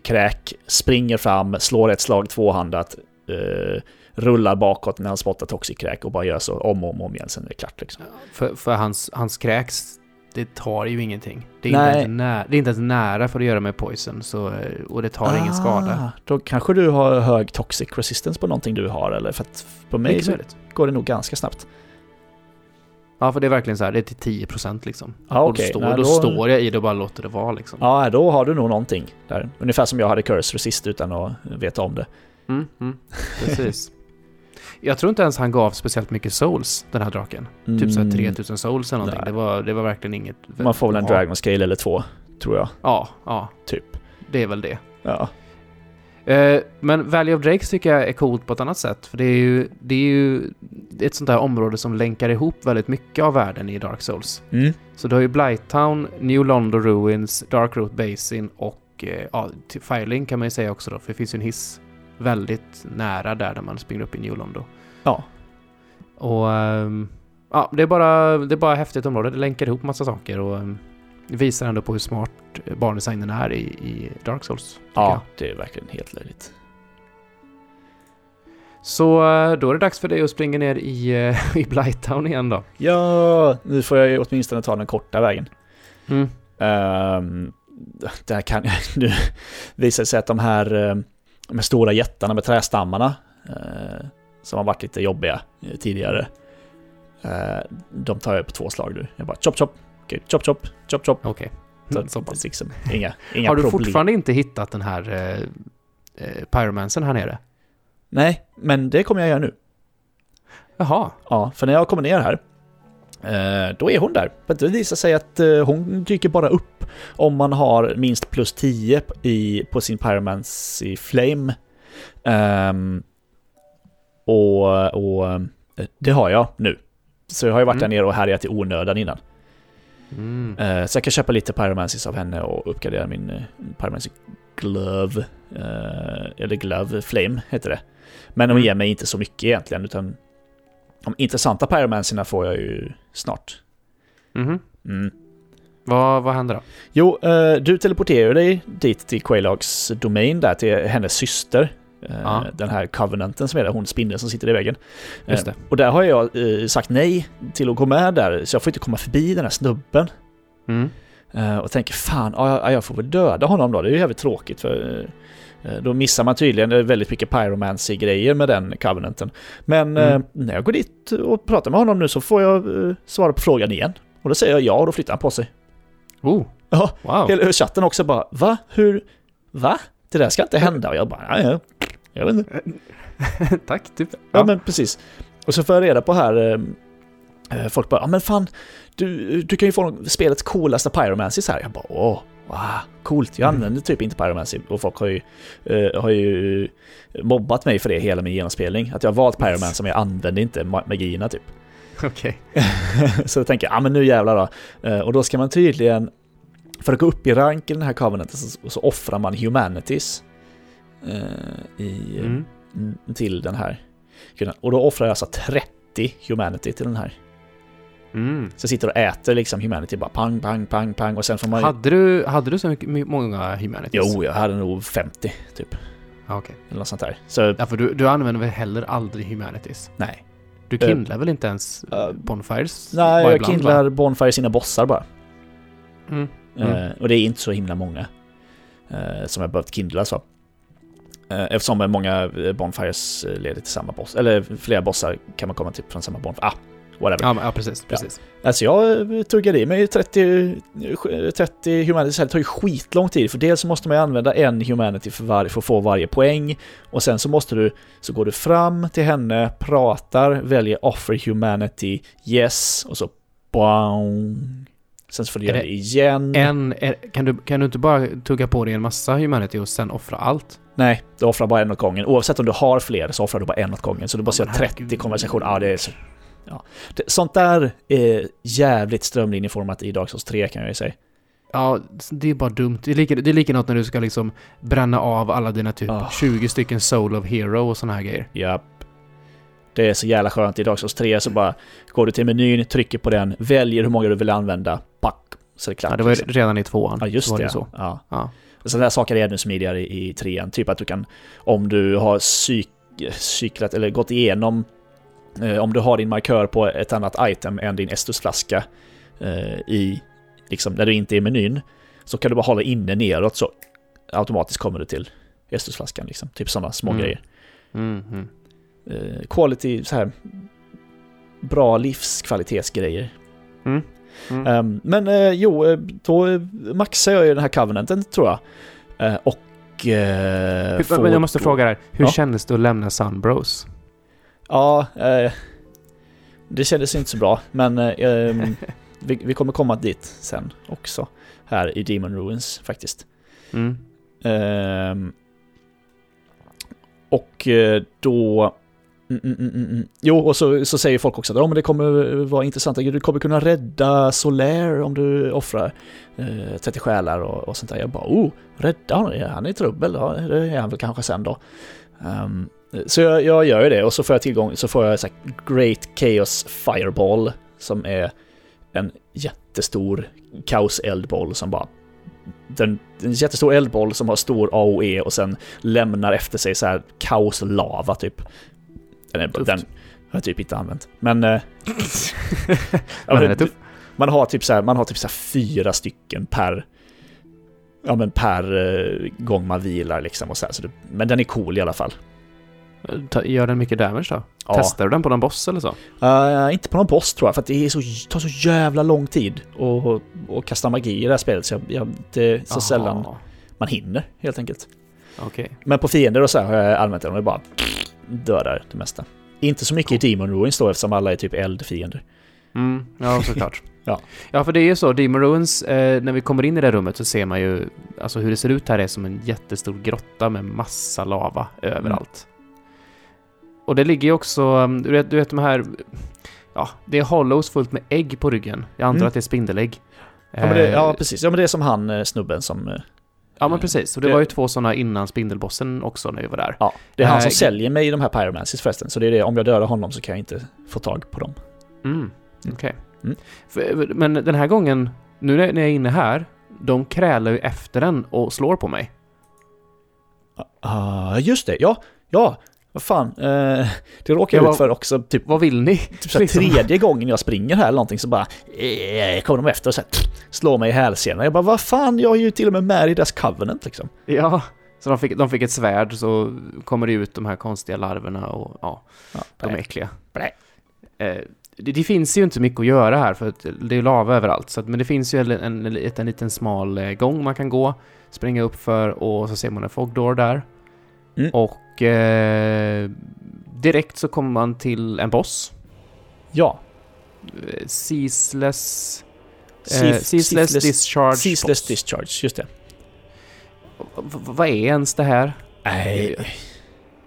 Speaker 1: kräk. Springer fram, slår ett slag tvåhandat. Eh, rullar bakåt när han spottar toxic kräk och bara gör så om och om, om igen. Sen är det klart liksom.
Speaker 2: För, för hans, hans kräks, det tar ju ingenting. Det är,
Speaker 1: Nej.
Speaker 2: inte ens nära, det är inte ens nära för att göra med poison, så, eh, och det tar ingen skada.
Speaker 1: Ah, Då kanske du har hög toxic resistance på någonting du har eller? För att på mig så går det nog ganska snabbt.
Speaker 2: Ja, för det är verkligen så här, det är till 10% liksom.
Speaker 1: Ja,
Speaker 2: och
Speaker 1: okej.
Speaker 2: då, står,
Speaker 1: Nej,
Speaker 2: då,
Speaker 1: då-
Speaker 2: står jag i det och bara låter det vara liksom.
Speaker 1: Ja, då har du nog någonting där. Ungefär som jag hade Cursor sist utan att veta om det.
Speaker 2: Mm, mm, precis. Jag tror inte ens han gav speciellt mycket souls, den här draken. Typ såhär 3000 souls eller någonting.
Speaker 1: Nej.
Speaker 2: Det var, det var verkligen inget...
Speaker 1: Man får väl en
Speaker 2: Ja.
Speaker 1: Dragon Scale eller två, tror jag.
Speaker 2: Ja, ja.
Speaker 1: Typ.
Speaker 2: Det är väl det.
Speaker 1: Ja.
Speaker 2: Eh, men Valley of Drakes tycker jag är coolt på ett annat sätt. För det är ju, det är ju ett sånt där område som länkar ihop väldigt mycket av världen i Dark Souls.
Speaker 1: Mm.
Speaker 2: Så du har ju Blighttown, New London Ruins, Darkroot Basin och eh, ja, Firelink kan man ju säga också då, för det finns ju en hiss väldigt nära där, där man springer upp i New London.
Speaker 1: Ja.
Speaker 2: Och ehm, ja, det är, bara, det är bara häftigt område. Det länkar ihop massa saker och um, visar ändå på hur smart barndesignen är i, i Dark Souls. tycker jag.
Speaker 1: Ja, det är verkligen helt löjligt.
Speaker 2: Så eh, då är det dags för dig att springa ner i, eh, i Blighttown igen då.
Speaker 1: Ja, nu får jag ju åtminstone ta den korta vägen.
Speaker 2: Mm.
Speaker 1: Um, där kan nu visar det sig att de här, de här stora jättarna med trästammarna eh, som har varit lite jobbiga eh, tidigare. eh, de tar jag på två slag nu. Jag bara chop chop, okej, chop chop, chop chop.
Speaker 2: Okej.
Speaker 1: Så,
Speaker 2: Mm, så
Speaker 1: liksom, inga, inga
Speaker 2: Har du
Speaker 1: problem.
Speaker 2: fortfarande inte hittat den här eh, eh, Pyromancen här nere?
Speaker 1: Nej, men det kommer jag göra nu.
Speaker 2: Jaha.
Speaker 1: Ja, för när jag kommer ner här, då är hon där. Det visar sig att eh, hon dyker bara upp om man har minst plus 10 i, på sin Pyromancy Flame. Ehm, och, och eh, det har jag nu. Så jag har ju varit
Speaker 2: Mm.
Speaker 1: där nere och härjat i onödan innan.
Speaker 2: Mm.
Speaker 1: Eh, så jag kan köpa lite Pyromancies av henne och uppgradera min uh, Pyromancy Glove. eh, eller Glove Flame heter det. Men de
Speaker 2: Mm.
Speaker 1: ger mig inte så mycket egentligen, utan de intressanta Pyromancierna får jag ju snart.
Speaker 2: Mhm.
Speaker 1: Mm.
Speaker 2: Vad, vad händer då?
Speaker 1: Jo, eh, du teleporterar dig dit till Quailags domain där, till hennes syster. Eh. Den här Covenanten som är där, hon spindeln som sitter i väggen.
Speaker 2: Just
Speaker 1: Eh,
Speaker 2: det.
Speaker 1: och där har jag eh, sagt nej till att gå med där, så jag får inte komma förbi den här snubben.
Speaker 2: Mm.
Speaker 1: Eh, och tänker fan, ja, jag får väl döda honom då. Det är ju jävligt tråkigt för eh, då missar man tydligen eh, väldigt mycket pyromancy-grejer med den covenanten. Men
Speaker 2: Mm.
Speaker 1: eh, när jag går dit och pratar med honom nu så får jag eh, svara på frågan igen. Och då säger jag ja och då flyttar han på sig.
Speaker 2: Oh,
Speaker 1: Ja,
Speaker 2: wow.
Speaker 1: hela chatten också bara va? Hur? Va? Det där ska inte hända. Och jag bara, ja, ja. Jag vet inte.
Speaker 2: Tack, typ.
Speaker 1: Ja, men precis. Och så får jag reda på här, eh, eh, folk bara, ja men fan, du, du kan ju få spelets coolaste pyromancies här. Jag bara, åh, wow, coolt. Jag
Speaker 2: Mm.
Speaker 1: använder typ inte pyromancy och folk har ju, eh, har ju mobbat mig för det hela min genomspelning. Att jag har valt pyromancy men jag använder inte ma- magierna typ.
Speaker 2: Okej.
Speaker 1: så då tänker jag, ja men nu jävlar då. Eh, och då ska man tydligen, för att gå upp i rank i den här covenanten så, så offrar man humanities. eh, i,
Speaker 2: Mm.
Speaker 1: Mm, till den här. Och då offrar jag alltså 30 humanity till den här.
Speaker 2: Mm.
Speaker 1: Så sitter och äter liksom humanity bara pang, pang, pang, pang och sen får man...
Speaker 2: Hade, du, hade du så mycket, my- många humanities?
Speaker 1: Jo, jag hade nog 50 typ.
Speaker 2: Ah, Okej.
Speaker 1: Eller något sånt där. Så
Speaker 2: Ja, för du, du använder väl heller aldrig humanities?
Speaker 1: nej.
Speaker 2: Du kindlar väl inte ens
Speaker 1: eh,
Speaker 2: bonfires?
Speaker 1: Nej, jag
Speaker 2: ibland,
Speaker 1: kindlar Bonfire sina bossar bara.
Speaker 2: va? Mm. Mm.
Speaker 1: Eh, och det är inte så himla många som jag behövt kindla så. Eftersom många Bonfires leder till samma boss. Eller flera bossar kan man komma till från samma Bonfire. Ah, whatever.
Speaker 2: Ja, ja, precis. precis.
Speaker 1: Alltså jag eh, tuggade i mig 30, eh, 30 humanities här. Det tar ju skitlång tid för dels så måste man ju använda en humanity för, varje, för att få varje poäng och sen så måste du, så går du fram till henne, pratar, väljer offer humanity, yes och så boing. Sen så får du göra
Speaker 2: det
Speaker 1: igen.
Speaker 2: En, är, kan, du, kan du inte bara tugga på dig en massa humanity och sen offra allt?
Speaker 1: Nej, du offrar bara en åt gången. Oavsett om du har fler så offrar du bara en åt gången. Så du bara
Speaker 2: Ja,
Speaker 1: ser
Speaker 2: men
Speaker 1: 30
Speaker 2: herregud.
Speaker 1: konversationer. Ja, det är så... Ja. Sånt där är jävligt strömlinjeformat i Dark Souls 3 kan jag ju säga.
Speaker 2: Ja, det är bara dumt. Det är, lika, det är likadant när du ska liksom bränna av alla dina typ
Speaker 1: Ah.
Speaker 2: 20 stycken Soul of Hero och såna här grejer.
Speaker 1: Japp. Det är så jävla skönt i Dark Souls 3 så bara går du till menyn, trycker på den, väljer hur många du vill använda, pack, så är det klart.
Speaker 2: Ja, det var
Speaker 1: liksom.
Speaker 2: redan i tvåan.
Speaker 1: Ja, just det.
Speaker 2: det. Så.
Speaker 1: Ja.
Speaker 2: Ja.
Speaker 1: Sådana där saker är ännu smidigare i, trean. Typ att du kan, om du har cyk, cyklat eller gått igenom, om du har din markör på ett annat item än din Estusflaska eh, i, liksom, när du inte är i menyn, så kan du bara hålla inne neråt så automatiskt kommer du till Estusflaskan liksom. Typ sådana små
Speaker 2: Mm.
Speaker 1: grejer.
Speaker 2: Mm, mm.
Speaker 1: Eh, quality, så här bra livskvalitetsgrejer.
Speaker 2: Mm.
Speaker 1: Ehm, men eh, jo, eh, då eh, maxar jag ju den här covenanten tror jag. Eh, och... eh,
Speaker 2: Hur, jag måste
Speaker 1: då-
Speaker 2: fråga dig, hur
Speaker 1: Ja.
Speaker 2: kändes det att lämna Sunbros?
Speaker 1: Ja, eh, det kändes inte så bra, men eh, vi, vi kommer komma dit sen också. Här i Demon Ruins faktiskt.
Speaker 2: Mm.
Speaker 1: Ehm, och eh, då... Mm, mm, mm, mm, mm. Jo, och så, så säger folk också att ja, men det kommer vara intressant. Du kommer kunna rädda Solaire om du offrar eh, 30 själar och, och sånt där. Jag bara, oh, rädda honom? Han är i trubbel, ja, det är han väl kanske sen då. Ehm, så jag, jag gör ju det och så får jag tillgång, så får jag så Great Chaos Fireball som är en jättestor kaoseldboll som bara den, en jättestor eldboll som har stor AOE och sen lämnar efter sig så här kaoslava typ. Den, är, den har jag typ inte använt. Men... eh, ja,
Speaker 2: den är tuff.
Speaker 1: man har typ så här, man har typ så fyra stycken per... Ja men per eh, gång man vilar liksom och så här. Så det, men den är cool i alla fall.
Speaker 2: Gör den mycket damage då?
Speaker 1: Ja.
Speaker 2: Testar du den på någon boss eller så?
Speaker 1: Eh, inte på någon boss tror jag, för att det är så, tar så jävla lång tid att kasta magi i det här spelet. Så jag, jag, det är så
Speaker 2: Aha.
Speaker 1: sällan man hinner helt enkelt.
Speaker 2: Okej.
Speaker 1: Men på fiender och så här har jag använt den och bara dödar det mesta. Inte så mycket i Demon Ruins då eftersom alla är typ eldfiender.
Speaker 2: Mm, ja, såklart.
Speaker 1: Ja.
Speaker 2: ja, för det är ju så. Demon Ruins, eh, när vi kommer in i det rummet så ser man ju... Alltså hur det ser ut här är som en jättestor grotta med massa lava överallt. Och det ligger ju också... um, Du vet, du vet de här... Ja, det är hollows fullt med ägg på ryggen. Jag antar
Speaker 1: Mm.
Speaker 2: att det är spindelägg.
Speaker 1: Ja, det,
Speaker 2: Eh,
Speaker 1: ja precis. Ja men det är som han eh, snubben som... eh,
Speaker 2: ja, men precis. Och det
Speaker 1: det-
Speaker 2: var ju två sådana innan spindelbossen också när vi var där.
Speaker 1: Ja, det är han som
Speaker 2: Eh,
Speaker 1: säljer mig de här pyromancies förresten. Så det är det, om jag dödar honom så kan jag inte få tag på dem.
Speaker 2: Mm, okej.
Speaker 1: Mm.
Speaker 2: För- Men den här gången, nu när jag är inne här, de krälar ju efter den och slår på mig.
Speaker 1: Ah, just det. Ja, ja. Vad fan. Eh, det råkar
Speaker 2: Ja,
Speaker 1: jag ut för också. Typ,
Speaker 2: Vad vill ni?
Speaker 1: typ så här,
Speaker 2: liksom.
Speaker 1: tredje gången jag springer här eller någonting så bara eh, kommer de efter och så här, slår mig i hälsenan. Jag bara, vad fan, jag är ju till och med med i deras covenant liksom.
Speaker 2: Ja, så de fick, de fick ett svärd så kommer det ut de här konstiga larverna och ja,
Speaker 1: Ja,
Speaker 2: de är äckliga. Eh, det, det finns ju inte mycket att göra här för det är lava överallt. Så att, men det finns ju en, en, en, en liten smal eh, gång man kan gå, springa upp för och så ser man en fogdoor där.
Speaker 1: Mm.
Speaker 2: Och eh, direkt så kommer man till en boss.
Speaker 1: Ja.
Speaker 2: Eh, Ceaseless... Eh,
Speaker 1: Cease-
Speaker 2: ceaseless, Discharge
Speaker 1: Ceaseless
Speaker 2: boss.
Speaker 1: discharge, just det.
Speaker 2: V- vad är ens det här?
Speaker 1: Nej.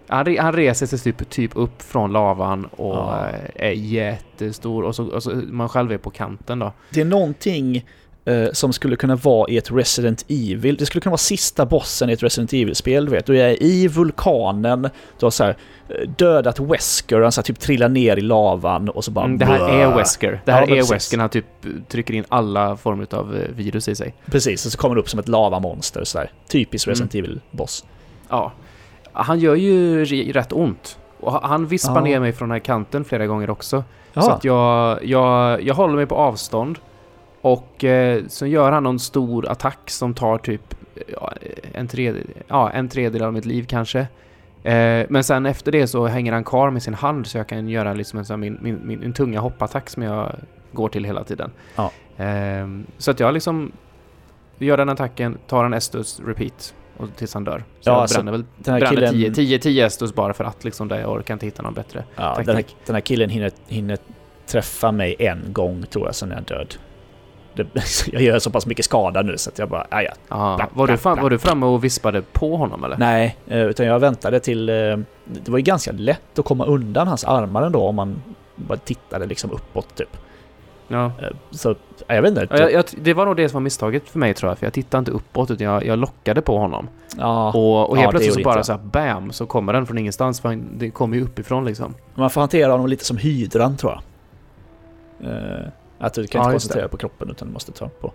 Speaker 2: Han, re- han reser sig typ, typ upp från lavan och
Speaker 1: Ja.
Speaker 2: eh, är jättestor och så, och så man själv är på kanten då.
Speaker 1: Det är någonting eh, som skulle kunna vara i ett Resident Evil. Det skulle kunna vara sista bossen i ett Resident Evil-spel, du vet. Du är i vulkanen, du har så här eh, dödat Wesker, han så här, typ trillar ner i lavan och så bara...
Speaker 2: Mm, det här är Wesker. Det här
Speaker 1: Ja,
Speaker 2: är
Speaker 1: precis.
Speaker 2: Wesker. Han typ trycker in alla former av eh, virus i sig.
Speaker 1: Precis, och så kommer det upp som ett lavamonster så där. Typiskt
Speaker 2: Mm.
Speaker 1: Resident Evil-boss.
Speaker 2: Ja. Han gör ju rätt ont. Och ha- han vispar
Speaker 1: Ja.
Speaker 2: ner mig från den här kanten flera gånger också. Så
Speaker 1: Ja,
Speaker 2: att jag, jag, jag håller mig på avstånd. Och eh, så gör han någon stor attack som tar typ ja, en, tredje, ja, en tredjedel av mitt liv kanske. Eh, men sen efter det så hänger han kvar med sin hand så jag kan göra liksom en, sån min, min, min, min tunga hoppattack som jag går till hela tiden.
Speaker 1: Ja.
Speaker 2: Eh, så att jag liksom gör den attacken, tar en Estus, repeat. Och tills han dör. Så
Speaker 1: Ja,
Speaker 2: jag
Speaker 1: alltså,
Speaker 2: bränner väl
Speaker 1: den här
Speaker 2: bränner
Speaker 1: killen...
Speaker 2: 10, 10, 10 Estus bara för att liksom där jag orkar inte hitta någon bättre.
Speaker 1: Ja,
Speaker 2: taktik.
Speaker 1: den, här, den här killen hinner, hinner träffa mig en gång tror jag, sen är han död. Det, jag gör så pass mycket skada nu så att jag bara, ah, ja.
Speaker 2: Ja,
Speaker 1: Bla,
Speaker 2: var, du fram,
Speaker 1: bla.
Speaker 2: var du framme och vispade på honom eller?
Speaker 1: Nej, eh, utan jag väntade till... eh, Det var ju ganska lätt att komma undan hans armar ändå om man bara tittade liksom uppåt typ.
Speaker 2: Ja.
Speaker 1: Eh, Så, ja, jag vet inte.
Speaker 2: Ja, jag, jag, det var nog det som var misstaget för mig tror jag, för jag tittade inte uppåt utan jag, jag lockade på honom.
Speaker 1: Ja,
Speaker 2: Och, och
Speaker 1: Ja,
Speaker 2: helt
Speaker 1: det
Speaker 2: plötsligt så bara
Speaker 1: inte
Speaker 2: så här BAM! Så kommer den från ingenstans, för han- det kommer ju uppifrån liksom.
Speaker 1: man får hantera honom lite som hydran tror jag. Att du kan
Speaker 2: Ja,
Speaker 1: inte koncentrera på kroppen utan du måste ta på,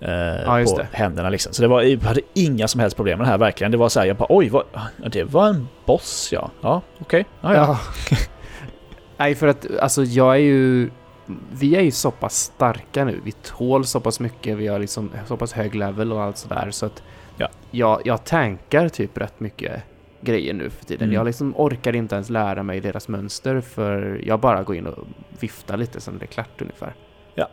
Speaker 1: eh,
Speaker 2: Ja,
Speaker 1: på händerna liksom. Så det var, jag hade inga som helst problem med det här verkligen. Det var så här, jag bara oj, vad, det var en boss ja. Ja, okej. Ja, ja.
Speaker 2: Nej, för att alltså jag är ju... Vi är ju så pass starka nu. Vi tål så pass mycket. Vi har liksom så pass hög level och allt sådär. Så att
Speaker 1: Ja.
Speaker 2: jag, jag tankar typ rätt mycket grejer nu för tiden.
Speaker 1: Mm.
Speaker 2: Jag liksom orkar inte ens lära mig deras mönster för jag bara går in och viftar lite sen är det klart ungefär.
Speaker 1: Ja.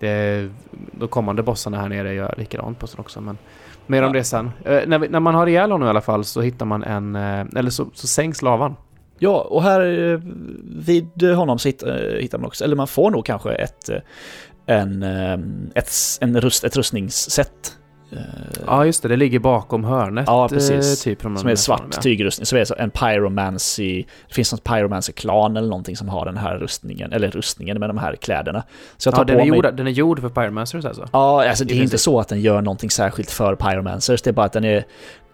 Speaker 2: Det, de kommande bossarna här nere gör likadant på sig också men mer om
Speaker 1: Ja.
Speaker 2: det sen. Eh, när, vi, när man har ihjäl honom i alla fall så hittar man en, eh, eller så, så sänks lavan.
Speaker 1: Ja, och här eh, vid honom så hittar, eh, hittar man också, eller man får nog kanske ett, eh, en, ett, en rust, ett rustningsset.
Speaker 2: Ja just det, det ligger bakom hörnet.
Speaker 1: Ja, precis.
Speaker 2: eh, Typ, från
Speaker 1: Som
Speaker 2: någon
Speaker 1: är svart
Speaker 2: ja.
Speaker 1: tygrustning, som är en pyromancy, det finns något pyromancy-klan eller någonting som har den här rustningen, eller rustningen med de här kläderna. Så jag tar
Speaker 2: Ja, den, är
Speaker 1: mig...
Speaker 2: gjord, den är gjord för Pyromancers alltså?
Speaker 1: Ja, alltså det är inte så att den gör någonting särskilt för pyromancers, det är bara att den är,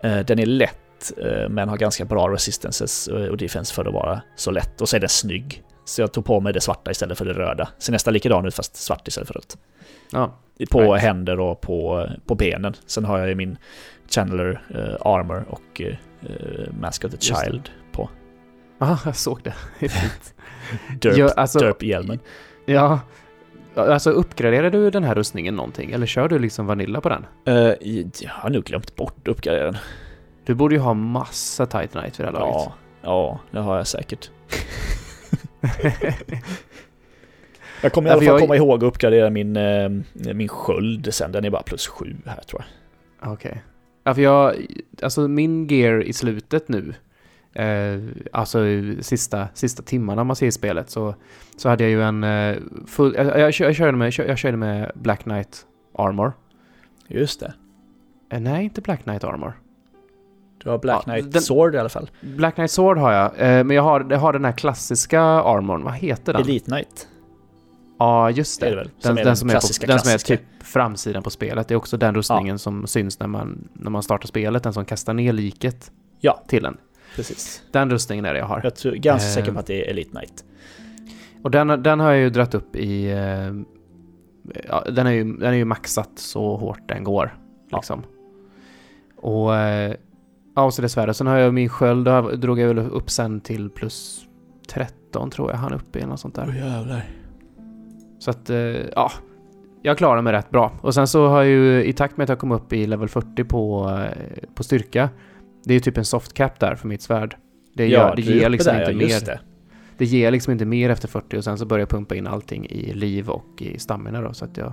Speaker 1: eh, den är lätt, eh, men har ganska bra resistances och och defense för att vara så lätt, och så är den snygg. Så jag tog på mig det svarta istället för det röda. Ser nästan likadan ut fast svart istället för rött.
Speaker 2: Ja.
Speaker 1: På
Speaker 2: Right.
Speaker 1: händer och på, på benen. Sen har jag ju min Chandler eh, Armor och eh, Mask of the
Speaker 2: Just det.
Speaker 1: Child på.
Speaker 2: Ja, jag såg det.
Speaker 1: Derp,
Speaker 2: Ja, alltså-
Speaker 1: Derp-hjälmen.
Speaker 2: ja. Alltså uppgraderar du den här rustningen någonting? Eller kör du liksom Vanilla på den?
Speaker 1: Eh, jag har nog glömt bort uppgraderingen.
Speaker 2: Du borde ju ha massa Titanite för det här laget.
Speaker 1: Ja, ja, det har jag säkert. Jag kommer i alla fall
Speaker 2: jag-
Speaker 1: komma ihåg att uppgradera min, eh, min sköld sen. Den är bara plus sju här tror jag.
Speaker 2: Okej. Ja, för jag, alltså min gear i slutet nu, eh, alltså sista, sista timmarna man ser i spelet, så, så hade jag ju en eh, full, jag, jag, jag, körde med, jag, körde med Black Knight Armor.
Speaker 1: Just det.
Speaker 2: Eh, nej, inte Black Knight Armor.
Speaker 1: Du har Black
Speaker 2: Ja,
Speaker 1: Knight
Speaker 2: den-
Speaker 1: Sword i alla fall.
Speaker 2: Black Knight Sword har jag, eh, men jag har, jag har den här klassiska armorn, vad heter den?
Speaker 1: Elite Knight.
Speaker 2: Ja, just
Speaker 1: det
Speaker 2: det.
Speaker 1: väl?
Speaker 2: Den,
Speaker 1: Som är
Speaker 2: den,
Speaker 1: den
Speaker 2: som är, på, den som är typ framsidan på spelet. Det är också den rustningen som syns när man, när man startar spelet, den som kastar ner liket
Speaker 1: Ja.
Speaker 2: till den.
Speaker 1: Precis.
Speaker 2: Den rustningen är det jag har.
Speaker 1: Jag är ganska
Speaker 2: Eh.
Speaker 1: säker på att det är Elite Knight.
Speaker 2: Och den, den har jag ju dratt upp i... eh, Ja, den, är ju, den är ju maxat så hårt den går.
Speaker 1: Ja.
Speaker 2: Liksom. Och... eh, Ja, så dessvärre. Sen har jag min sköld, då drog jag väl upp sen till plus 13 tror jag han uppe i eller något sånt där.
Speaker 1: Åh jävlar.
Speaker 2: Så att, eh, ja. Jag klarar mig rätt bra. Och sen så har jag ju, i takt med att jag kom upp i level 40 på, eh, på styrka, det är ju typ en soft cap där för mitt svärd. Det, gör, det ger liksom
Speaker 1: där,
Speaker 2: inte mer.
Speaker 1: det.
Speaker 2: Det ger liksom inte mer efter 40 och sen så börjar jag pumpa in allting i liv och i stamina då så att jag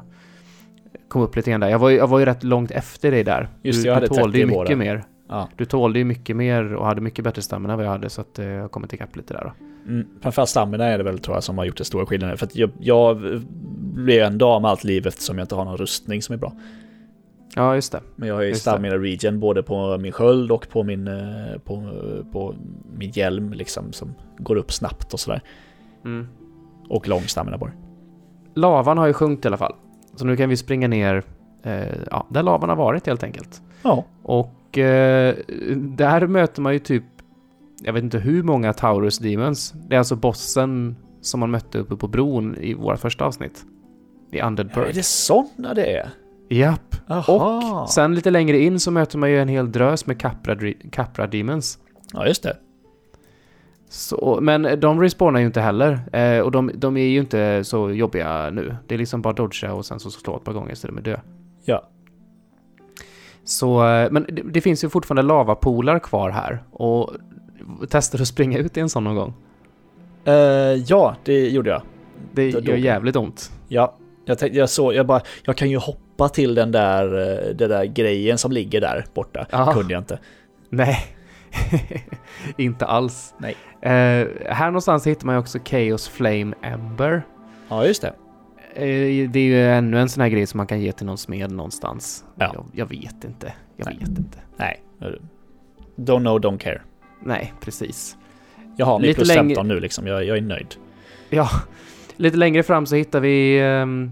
Speaker 2: kom upp lite grann där. Jag var jag var ju rätt långt efter dig där.
Speaker 1: Just
Speaker 2: du,
Speaker 1: jag hade
Speaker 2: du tålde
Speaker 1: 30
Speaker 2: ju mycket mer.
Speaker 1: Ja.
Speaker 2: Du tålde ju mycket mer och hade mycket bättre stamina än vad jag hade så att eh, jag har kommit ikapp lite där då.
Speaker 1: Mm, framförallt stamina är det väl tror jag som har gjort det stora skillnaden. För att jag, jag blir en dag med allt liv eftersom jag inte har någon rustning som är bra.
Speaker 2: Ja, just det.
Speaker 1: Men jag har ju
Speaker 2: Just det.
Speaker 1: stamina regen både på min sköld och på min, eh, på, på min hjälm liksom som går upp snabbt och sådär.
Speaker 2: Mm.
Speaker 1: Och lång stamina bara.
Speaker 2: Lavan har ju sjunkit i alla fall. Så nu kan vi springa ner eh, ja, där lavan har varit helt enkelt.
Speaker 1: Ja.
Speaker 2: Och eh, där möter man ju typ, jag vet inte hur många Taurus Demons. Det är alltså bossen som man mötte uppe på bron i vårt första avsnitt. I Undead
Speaker 1: ja är
Speaker 2: Bird.
Speaker 1: det sådana det är?
Speaker 2: Japp.
Speaker 1: Jaha.
Speaker 2: Och sen lite längre in så möter man ju en hel drös med Capra, Capra Demons.
Speaker 1: Ja, just det.
Speaker 2: Så, men de respawnar ju inte heller. Eh, och de, de är ju inte så jobbiga nu. Det är liksom bara dodga och sen så slå ett par gånger så de är dö.
Speaker 1: Ja.
Speaker 2: Så, eh, men det, det finns ju fortfarande lavapolar kvar här. Och testar att springa ut i en sån någon gång.
Speaker 1: Eh, ja, det gjorde jag.
Speaker 2: Det gör jävligt ont.
Speaker 1: Ja, jag tänkte, jag såg, jag bara, jag kan ju hoppa till den där, eh, den där grejen som ligger där borta.
Speaker 2: Ja.
Speaker 1: Kunde jag inte.
Speaker 2: Nej, inte alls.
Speaker 1: Nej.
Speaker 2: Eh, här någonstans hittar man ju också Chaos Flame Ember.
Speaker 1: Ja, just det.
Speaker 2: Eh, det är ju ännu en sån här grej som man kan ge till någon smed någonstans.
Speaker 1: Ja.
Speaker 2: Jag, jag vet inte. Jag
Speaker 1: Nej.
Speaker 2: vet inte.
Speaker 1: Nej. Don't know, don't care.
Speaker 2: Nej, precis.
Speaker 1: Jag har
Speaker 2: Lite
Speaker 1: plus
Speaker 2: längre-
Speaker 1: 15 nu liksom, jag, jag är nöjd.
Speaker 2: Ja, lite längre fram så hittar vi... Um,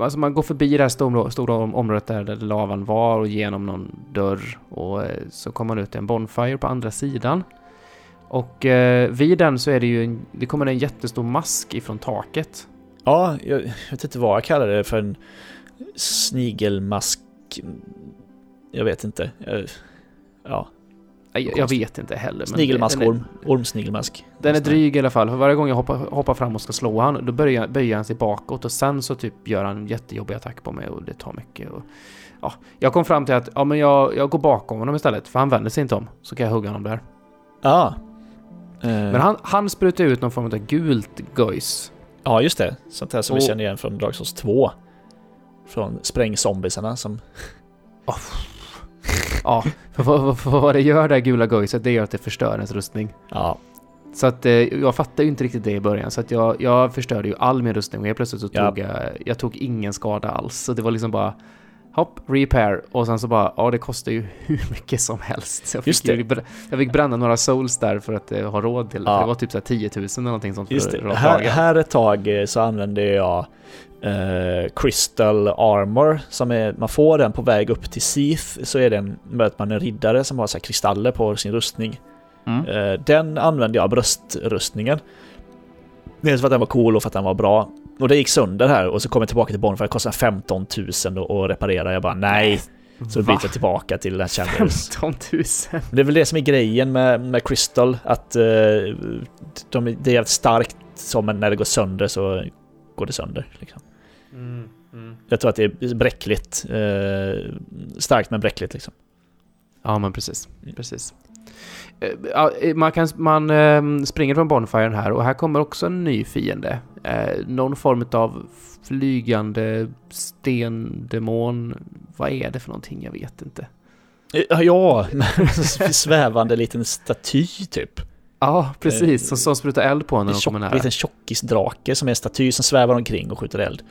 Speaker 2: alltså man går förbi det här stora, stora om- området där, där lavan var och genom någon dörr och eh, så kommer man ut till en bonfire på andra sidan. Och eh, vid den så är det ju en, det kommer en jättestor mask ifrån taket.
Speaker 1: Ja, jag, jag vet inte vad jag kallar det för en snigelmask. Jag vet inte. Jag, ja.
Speaker 2: Jag, jag vet inte heller.
Speaker 1: Snigelmaskorm. Ormsnigelmask.
Speaker 2: Den är dryg i alla fall, för varje gång jag hoppar, hoppar fram och ska slå han, då börjar, böjer han sig bakåt och sen så typ gör han en jättejobbig attack på mig och det tar mycket. Och, ja, jag kom fram till att ja, men jag, jag går bakom honom istället, för han vänder sig inte om. Så kan jag hugga honom där.
Speaker 1: Ja. Eh,
Speaker 2: Men han, han sprutar ut någon form av gult gojs.
Speaker 1: Ja, just det. Sånt här som vi
Speaker 2: Och-
Speaker 1: känner igen från Dark Souls 2. Från sprängzombisarna som...
Speaker 2: Ja, för vad, för vad det gör det här gula gojset, det gör att det förstör ens rustning.
Speaker 1: Ja,
Speaker 2: Så att eh, jag fattade ju inte riktigt det i början, så att jag, jag förstörde ju all min rustning och helt plötsligt så
Speaker 1: Ja.
Speaker 2: tog jag, jag tog ingen skada alls. Så det var liksom bara hopp, repair och sen så bara, ja det kostar ju hur mycket som helst. Så jag,
Speaker 1: Just
Speaker 2: fick
Speaker 1: det.
Speaker 2: jag fick bränna några souls där för att eh, ha råd till det.
Speaker 1: Ja.
Speaker 2: Det var typ så här 10 000 eller någonting sånt
Speaker 1: just
Speaker 2: för
Speaker 1: det. Här, här ett tag eh, så använde jag eh, Crystal Armor. Som är, man får den på väg upp till Seath. Så är det en, möter man en riddare som har så här kristaller på sin rustning.
Speaker 2: Mm.
Speaker 1: Eh, den använde jag, bröstrustningen. Dels för att den var cool och för att den var bra. Och det gick sönder här och så kom jag tillbaka till Bonfire. Det kostade 15 000 att reparera. Jag bara nej. Så
Speaker 2: Va?
Speaker 1: bytte jag tillbaka till den Chambers.
Speaker 2: 15 000?
Speaker 1: Det är väl det som är grejen med, med Crystal. Att eh, de, det är jävligt starkt. Som när det går sönder så går det sönder. Liksom.
Speaker 2: Mm, mm.
Speaker 1: Jag tror att det är bräckligt. Eh, starkt men bräckligt liksom.
Speaker 2: Ja, men precis. Precis. Eh, eh, Man, kan, man eh, springer från Bonfiren här och här kommer också en ny fiende. Eh, någon form av flygande stendemon. Vad är det för någonting? Jag vet inte.
Speaker 1: Ja, svävande liten staty typ.
Speaker 2: Ja, precis. Som, som sprutar eld på en när
Speaker 1: En
Speaker 2: de kommer nära.
Speaker 1: liten tjockisdrake som är en staty som svävar omkring och skjuter eld.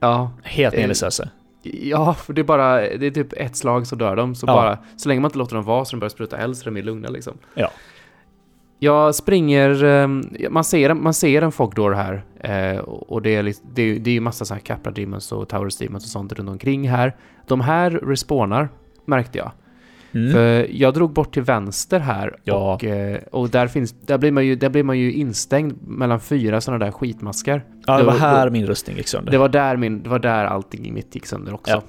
Speaker 2: Ja,
Speaker 1: Helt meningslösa.
Speaker 2: Ja, för det är bara, det är typ ett slag så dör de. Så
Speaker 1: Ja.
Speaker 2: bara, så länge man inte låter dem vara så de börjar spruta eld så de är lugna liksom.
Speaker 1: Ja.
Speaker 2: Jag springer, man ser, man ser en Fogdor här eh, och det är, det är, det är ju massa så här Capra Demons och Towers Demons och sånt runt omkring här. De här respawnar, märkte jag.
Speaker 1: Mm.
Speaker 2: För jag drog bort till vänster här
Speaker 1: Ja.
Speaker 2: och, eh, och där, finns, där, blir man ju, där blir man ju instängd mellan fyra sådana där skitmaskar.
Speaker 1: Ja, det
Speaker 2: det
Speaker 1: var här min rustning gick sönder.
Speaker 2: Det var där, min, det var där allting i mitt gick sönder också.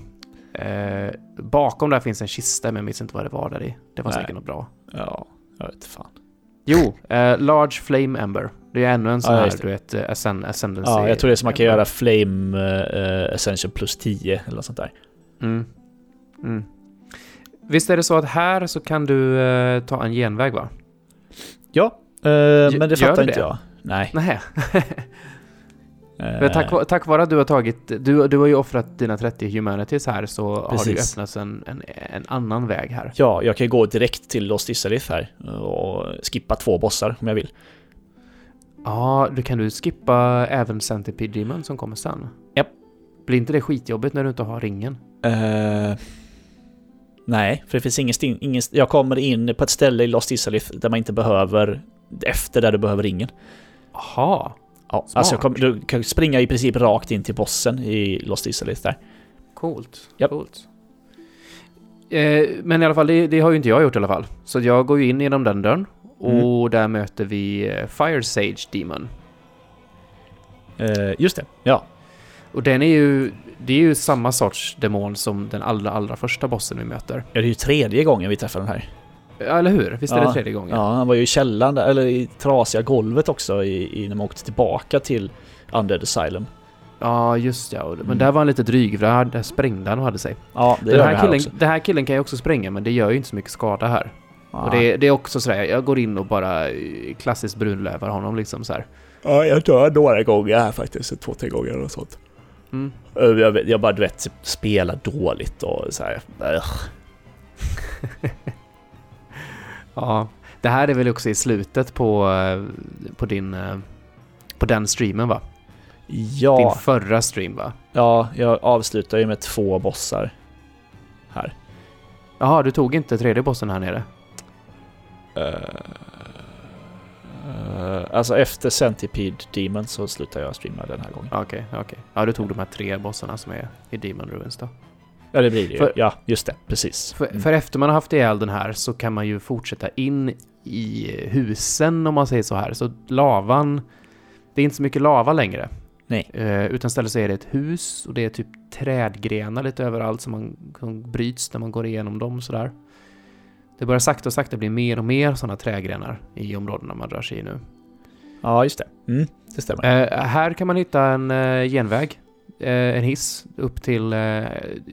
Speaker 2: Eh, bakom där finns en kista, men jag minns inte vad det var där i. Det var
Speaker 1: Nej.
Speaker 2: säkert något bra.
Speaker 1: Ja, jag vet fan.
Speaker 2: Jo, eh, Large Flame Ember. Det är ännu en sån
Speaker 1: Ja,
Speaker 2: här, du vet, eh, ascend, Ascendancy.
Speaker 1: Ja, jag tror det är som man kan göra Flame eh, Ascension plus 10 eller något sånt där.
Speaker 2: Mm. Mm. Visst är det så att här så kan du eh, ta en genväg va?
Speaker 1: Ja, eh, men det fattar inte
Speaker 2: det?
Speaker 1: jag. Nej.
Speaker 2: Nej.
Speaker 1: Eh,
Speaker 2: Men tack, tack vare att du har tagit, du, du har ju offrat dina 30 humanities här så har det ju
Speaker 1: Precis.
Speaker 2: öppnats en, en, en annan väg här.
Speaker 1: Ja, jag kan ju gå direkt till Lost Isalith här och skippa två bossar om jag vill.
Speaker 2: Ja, du kan du skippa även Centipede Demon som kommer sen?
Speaker 1: Japp.
Speaker 2: Blir inte det skitjobbigt när du inte har ringen?
Speaker 1: Eh, nej, för det finns ingen, ingen... Jag kommer in på ett ställe i Lost Isalith där man inte behöver... Efter där du behöver ringen.
Speaker 2: Aha.
Speaker 1: Ja,
Speaker 2: Smart.
Speaker 1: alltså kommer, du kan springa i princip rakt in till bossen i Lost Isalith där.
Speaker 2: Coolt.
Speaker 1: Japp.
Speaker 2: Coolt. Eh, men i alla fall, det, det har ju inte jag gjort i alla fall. Så jag går ju in genom den dörren och där möter vi eh, Fire Sage Demon.
Speaker 1: Eh, just det, ja.
Speaker 2: Och den är ju, det är ju samma sorts demon som den allra, allra första bossen vi möter.
Speaker 1: Ja, det är ju tredje gången vi träffar den här.
Speaker 2: Ja, eller hur? Visst är
Speaker 1: Ja.
Speaker 2: det tredje gången?
Speaker 1: Ja, han var ju i källaren där, eller i trasiga golvet också i, i, när man åkte tillbaka till Undead Asylum.
Speaker 2: Ja, just ja. Men
Speaker 1: Mm.
Speaker 2: där var han lite dryg, för där, där sprängde han och hade sig.
Speaker 1: Ja, det
Speaker 2: Den
Speaker 1: gör
Speaker 2: här
Speaker 1: det här
Speaker 2: killen,
Speaker 1: också.
Speaker 2: den här killen kan ju också spränga, men det gör ju inte så mycket skada här.
Speaker 1: Ja.
Speaker 2: Och det, det är också sådär, jag går in och bara eh, klassiskt brunlövar honom liksom så här.
Speaker 1: Ja, jag dör några gånger här faktiskt. Två, tre gånger och sånt.
Speaker 2: Mm.
Speaker 1: Jag, jag bara, du vet, spela dåligt och så här.
Speaker 2: Ja, det här är väl också i slutet på, eh, på din... eh, På den streamen va? Din
Speaker 1: Ja,
Speaker 2: förra stream va?
Speaker 1: ja, jag avslutar ju med två bossar. Här.
Speaker 2: Jaha, du tog inte tredje bossen här nere?
Speaker 1: Eh, alltså efter Centipede Demon så slutar jag streama den här gången.
Speaker 2: Okej, okej. Ja, du tog de här tre bossarna som är i Demon Ruins då.
Speaker 1: Ja, det blir det ju.
Speaker 2: För-
Speaker 1: ja, just det. Precis.
Speaker 2: För,
Speaker 1: Mm.
Speaker 2: för efter man har haft ihjäl den här så kan man ju fortsätta in i husen om man säger så här. Så lavan... Det är inte så mycket lava längre.
Speaker 1: Nej.
Speaker 2: Eh, utan istället så är det ett hus och det är typ trädgrenar lite överallt som, man, som bryts när man går igenom dem sådär. Det börjar sakta och sakta bli mer och mer sådana trädgrenar i områdena man rör sig i nu.
Speaker 1: Ja, just det. Mm, det stämmer.
Speaker 2: Eh, här kan man hitta en eh, genväg, eh, en hiss, upp till eh,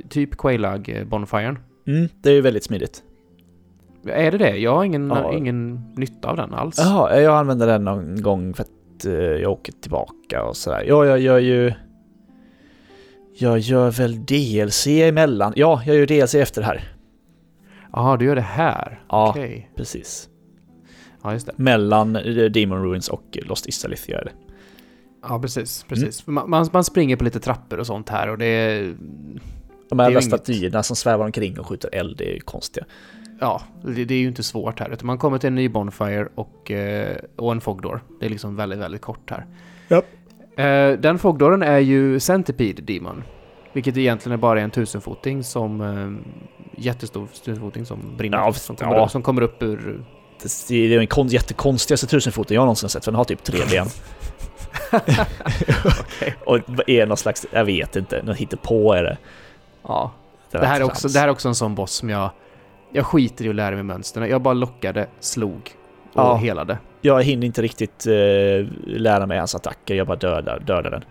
Speaker 2: typ Quailag eh, Bonfiren.
Speaker 1: Mm, det är ju väldigt smidigt.
Speaker 2: Är det det? Jag har ingen,
Speaker 1: Ja.
Speaker 2: ingen nytta av den alls.
Speaker 1: Jaha, jag använder den någon gång för att eh, jag åker tillbaka och sådär. Ja, jag gör ju... Jag gör väl DLC emellan. Ja, jag gör DLC efter det här.
Speaker 2: Jaha, du gör det här?
Speaker 1: Ja,
Speaker 2: Okej.
Speaker 1: precis.
Speaker 2: Ja, just det.
Speaker 1: Mellan eh, Demon Ruins och Lost Istalith gör jag det.
Speaker 2: Ja, precis. precis. Man, man, man springer på lite trappor och sånt här och det är...
Speaker 1: De här
Speaker 2: är
Speaker 1: statyerna som svävar omkring och skjuter eld, det är ju konstiga.
Speaker 2: Ja, det, det är ju inte svårt här. Utan man kommer till en ny Bonfire och, eh, och en Fogdor. Det är liksom väldigt, väldigt kort här. Eh, den Fogdoren är ju Centipede Demon. Vilket egentligen är bara en tusenfoting som... Jättestor tusenfoting som brinner.
Speaker 1: Ja,
Speaker 2: som, kommer,
Speaker 1: ja.
Speaker 2: som kommer upp ur...
Speaker 1: Det är den kon- jättekonstigaste tusenfoten jag någonsin sett, för den har typ tre ben. och är någon slags, jag vet inte, något hittepå är det.
Speaker 2: Ja.
Speaker 1: Det,
Speaker 2: Det här, är också, det här är också en sån boss som jag... Jag skiter i att lära mig mönstren. Jag bara lockade, slog och
Speaker 1: Ja.
Speaker 2: helade.
Speaker 1: Jag hinner inte riktigt eh, lära mig hans attacker, jag bara dödar, dödar den.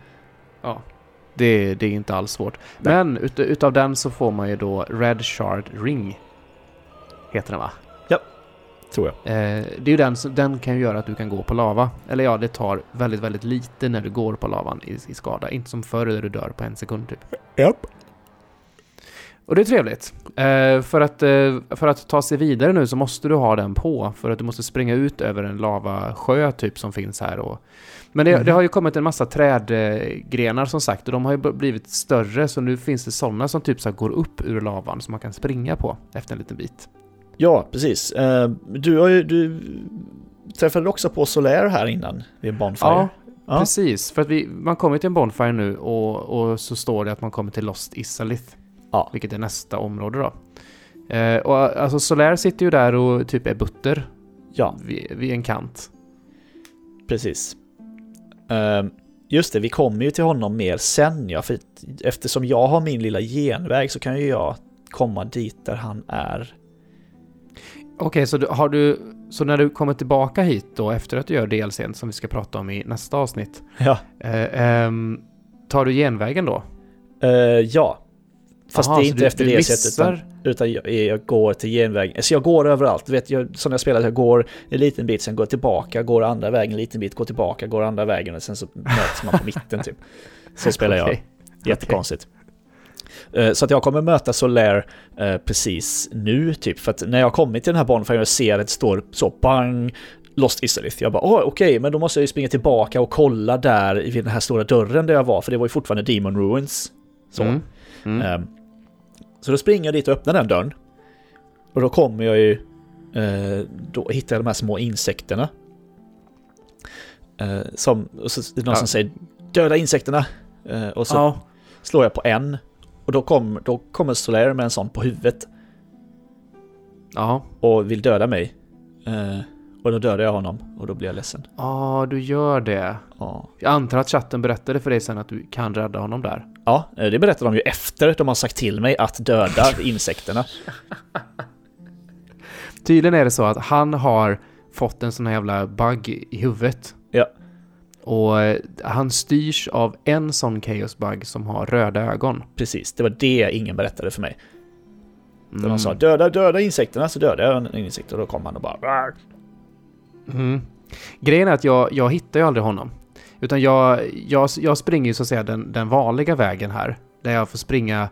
Speaker 2: Ja. Det, det är inte alls svårt.
Speaker 1: Nej.
Speaker 2: Men ut, utav den så får man ju då Red Shard Ring. Heter den va?
Speaker 1: Tror jag.
Speaker 2: Eh, det är ju den, den kan ju göra att du kan gå på lava. Eller ja, det tar väldigt, väldigt lite när du går på lavan i, i skada. Inte som förr där du dör på en sekund typ.
Speaker 1: Japp.
Speaker 2: Och det är trevligt. Eh, för, att, eh, för att ta sig vidare nu så måste du ha den på. För att du måste springa ut över en lavasjö typ som finns här. Och, men det,
Speaker 1: Mhm.
Speaker 2: det har ju kommit en massa trädgrenar som sagt. Och de har ju blivit större. Så nu finns det sådana som typ så går upp ur lavan som man kan springa på efter en liten bit.
Speaker 1: Ja, precis. Eh, du har ju, du träffade också på Solaire här innan, vid Bonfire.
Speaker 2: Ja,
Speaker 1: Ja.
Speaker 2: precis. För att vi, man kommer till en Bonfire nu och, och så står det att man kommer till Lost Isalith.
Speaker 1: Ja.
Speaker 2: Vilket är nästa område då. Eh, och alltså Solaire sitter ju där och typ är butter
Speaker 1: ja,
Speaker 2: vid, vid en kant.
Speaker 1: precis. Eh, just det, vi kommer ju till honom mer sen ja, för eftersom jag har min lilla genväg så kan ju jag komma dit där han är.
Speaker 2: Okej, så du, har du... Så när du kommer tillbaka hit då efter att du gör DLCn som vi ska prata om i nästa avsnitt.
Speaker 1: Ja.
Speaker 2: Eh, ehm, tar du genvägen då?
Speaker 1: Eh, ja. Fast
Speaker 2: Aha,
Speaker 1: det är inte efter det sättet utan, utan jag, jag går till genvägen. Så jag går överallt. Du vet, jag, som jag spelar, jag går en liten bit, sen går jag tillbaka, går andra vägen en liten bit, går tillbaka, går andra vägen och sen så möts man på mitten typ. Så spelar jag.
Speaker 2: Okej.
Speaker 1: Jättekonstigt. Eh, Så att jag kommer möta Solaire eh, precis nu typ. För att när jag kommer till den här banan och ser att det står så bang Lost Isalith. Jag bara åh okej, men då måste jag ju springa tillbaka och kolla där vid den här stora dörren där jag var. För det var ju fortfarande Demon Ruins. Så.
Speaker 2: Mm. Mm.
Speaker 1: Så då springer jag dit och öppnar den dörren. Och då kommer jag ju... eh, Då hittar jag de här små insekterna. Eh, Som... Och så är det någon
Speaker 2: Ja.
Speaker 1: som säger döda insekterna. Eh, Och så
Speaker 2: Ja.
Speaker 1: slår jag på en. Och då, kom, då kommer Solaire med en sån på huvudet
Speaker 2: Ja.
Speaker 1: och vill döda mig. Eh, och då dödar jag honom och då blir jag ledsen.
Speaker 2: Ja, du gör det.
Speaker 1: Ja,
Speaker 2: Jag antar att chatten berättade för dig sen att du kan rädda honom där.
Speaker 1: Ja eh, det berättar de ju efter de har sagt till mig att döda insekterna.
Speaker 2: Tydligen är det så att han har fått en sån här jävla bug i huvudet.
Speaker 1: Ja.
Speaker 2: Och eh, han styrs av en sån chaos bug som har röda ögon.
Speaker 1: Precis, det var det ingen berättade för mig. Där
Speaker 2: Mm.
Speaker 1: de sa döda, döda insekterna, så dödade jag en insekt och då kom han och bara...
Speaker 2: Mm. Grejen är att jag, jag hittar ju aldrig honom. Utan jag, jag, jag springer ju så att säga den, den vanliga vägen här. Där jag får springa...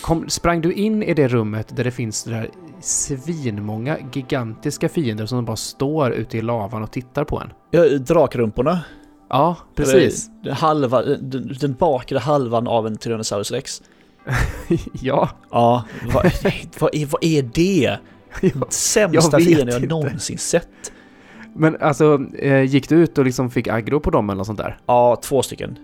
Speaker 2: Kom, sprang du in i det rummet där det finns det där svinmånga gigantiska fiender som bara står ute i lavan och tittar på en?
Speaker 1: Ja, drakrumporna.
Speaker 2: Ja, precis.
Speaker 1: Eller, Halva, den, den bakre halvan av en Tyrannosaurus rex.
Speaker 2: ja.
Speaker 1: Ja, vad, vad, är, vad är det? Sämsta
Speaker 2: Jag
Speaker 1: fienden jag
Speaker 2: inte.
Speaker 1: någonsin sett.
Speaker 2: Men alltså, eh, gick du ut och liksom fick aggro på dem eller något sånt där?
Speaker 1: Ja, två stycken.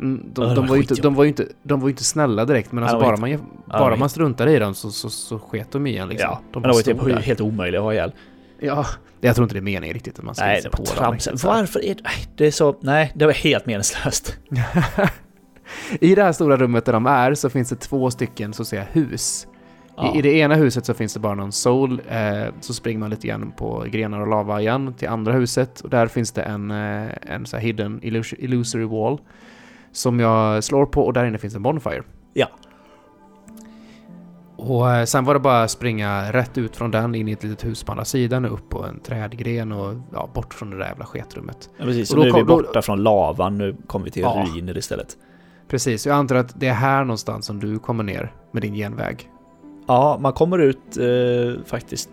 Speaker 2: Mm, de,
Speaker 1: var
Speaker 2: ju inte,
Speaker 1: skitjobbigt.
Speaker 2: de, var ju inte, de var ju inte snälla direkt, men alltså bara,
Speaker 1: inte-
Speaker 2: man, bara man struntade i dem så, så, så sket de igen liksom.
Speaker 1: Ja,
Speaker 2: de
Speaker 1: men det var ju typ helt omöjligt att ha ihjäl.
Speaker 2: Ja, jag tror inte det är meningen riktigt att man ska
Speaker 1: Nej, det
Speaker 2: på dem.
Speaker 1: trams.
Speaker 2: här.
Speaker 1: Varför är det... Nej, det är så... Nej, det var helt meningslöst.
Speaker 2: I det här stora rummet där de är så finns det två stycken så att säga hus.
Speaker 1: Ja.
Speaker 2: I, I det ena huset så finns det bara någon soul, eh, så springer man lite grann på grenar och lava igen till andra huset och där finns det en, eh, en så här hidden illus- illusory wall som jag slår på och där inne finns en bonfire.
Speaker 1: Ja.
Speaker 2: Och eh, sen var det bara att springa rätt ut från den in i ett litet hus på andra sidan och upp på en trädgren och ja, bort från det där jävla sketrummet.
Speaker 1: Ja, precis.
Speaker 2: Och
Speaker 1: Och nu är vi
Speaker 2: kom- då-
Speaker 1: borta från lavan, nu kommer vi till
Speaker 2: Ja.
Speaker 1: ruiner istället.
Speaker 2: Precis, jag antar att det är här någonstans som du kommer ner med din genväg.
Speaker 1: Ja, man kommer ut eh, faktiskt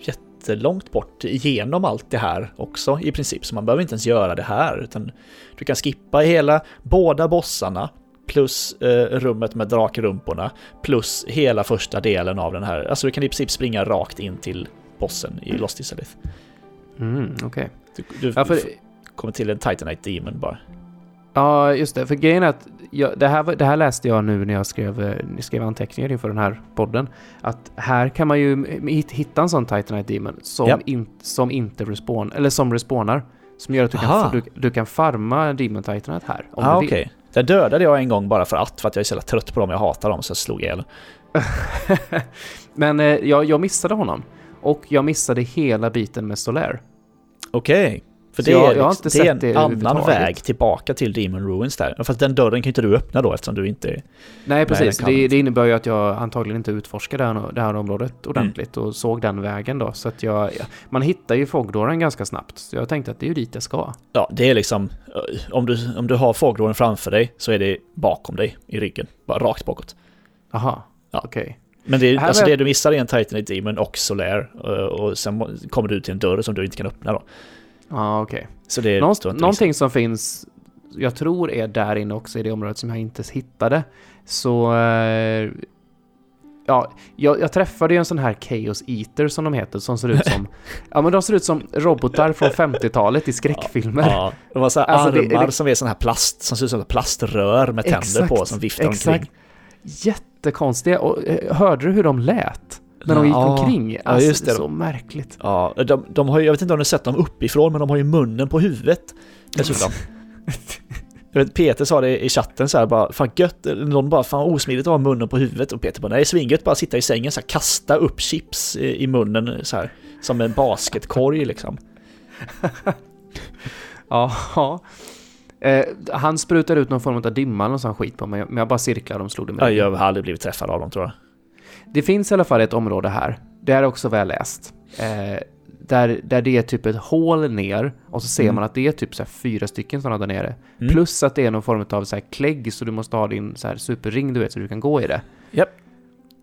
Speaker 1: jättelångt bort igenom allt det här också i princip. Så man behöver inte ens göra det här, utan du kan skippa hela, båda bossarna, plus eh, rummet med drakrumporna, plus hela första delen av den här. Alltså du kan i princip springa rakt in till bossen i Lost Isalith.
Speaker 2: Mm, okej.
Speaker 1: Du, du
Speaker 2: Ja, för,
Speaker 1: f- kommer till en Titanite Demon bara.
Speaker 2: ja, just det. För grejen är att jag, det, här, det här läste jag nu när jag skrev, eh, skrev anteckningar inför den här podden. Att här kan man ju hit- hitta en sån Titanite Demon som,
Speaker 1: Ja.
Speaker 2: in, som inte respawn, eller som respawnar. Som gör att du
Speaker 1: Aha.
Speaker 2: kan, du, du kan farma Demon Titanite här. Om du
Speaker 1: ah,
Speaker 2: vill.
Speaker 1: okej. Den dödade jag en gång bara för att, för att jag är så trött på dem, jag hatar dem, så jag slog ihjäl.
Speaker 2: Men eh, jag, jag missade honom. Och jag missade hela biten med Solaire.
Speaker 1: Okej. För det,
Speaker 2: jag-
Speaker 1: är,
Speaker 2: jag
Speaker 1: liksom-
Speaker 2: inte
Speaker 1: det är en annan väg tillbaka till Demon Ruins där. Fast den dörren kan inte du öppna då eftersom du inte...
Speaker 2: Nej, precis. det, det innebär ju att jag antagligen inte utforskade det här, det här området ordentligt och såg den vägen då. Så att jag... ja, Man hittar ju Fogdåren ganska snabbt. Så jag tänkte att det är ju dit jag ska.
Speaker 1: Ja, det är liksom... eh, Om du, om du har fågelåren framför dig så är det bakom dig i ryggen. Bara rakt bakåt.
Speaker 2: Aha,
Speaker 1: Ja.
Speaker 2: okej.
Speaker 1: Men det, alltså det du missar är en Titanite Demon och Solaire. eh, Och sen kommer du till en dörr som du inte kan öppna då.
Speaker 2: Ja, okej.
Speaker 1: Så det
Speaker 2: Någon,
Speaker 1: inte
Speaker 2: någonting som finns, jag tror är där inne också i det området som jag inte hittade. Så... Eh, ja, jag, jag träffade ju en sån här Chaos Eater som de heter, som ser ut som... ja, men de ser ut som robotar från 50-talet i skräckfilmer.
Speaker 1: Ja, de har så
Speaker 2: Alltså, det-
Speaker 1: armar
Speaker 2: det-
Speaker 1: som är sån här plast, som ser ut som plaströr med tänder
Speaker 2: Exakt,
Speaker 1: på som viftar
Speaker 2: exakt.
Speaker 1: omkring.
Speaker 2: Jättekonstiga. Och, eh, hörde du hur de lät? När de gick
Speaker 1: Ja,
Speaker 2: omkring? Alltså,
Speaker 1: just det.
Speaker 2: Så märkligt.
Speaker 1: Ja, de, de har ju, jag vet inte om du har sett dem uppifrån, men de har ju munnen på huvudet dessutom. Jag vet, Peter sa det i chatten så här bara, fan gött, någon bara, fan osmidigt att ha munnen på huvudet. Och Peter bara, nej svingött bara sitta i sängen så här, kasta upp chips i, i munnen så här, som en basketkorg liksom.
Speaker 2: Ja. Eh, han sprutar ut någon form av dimma eller sån skit på mig, men jag bara cirklade och slog det med
Speaker 1: Ja, jag har aldrig blivit träffad av dem tror jag.
Speaker 2: Det finns i alla fall ett område här, det är också väl läst, eh, där, där det är typ ett hål ner och så ser
Speaker 1: Mm.
Speaker 2: man att det är typ så fyra stycken sådana där nere.
Speaker 1: Mm.
Speaker 2: Plus att det är någon form av så här klägg så du måste ha din så här superring du vet så du kan gå i det.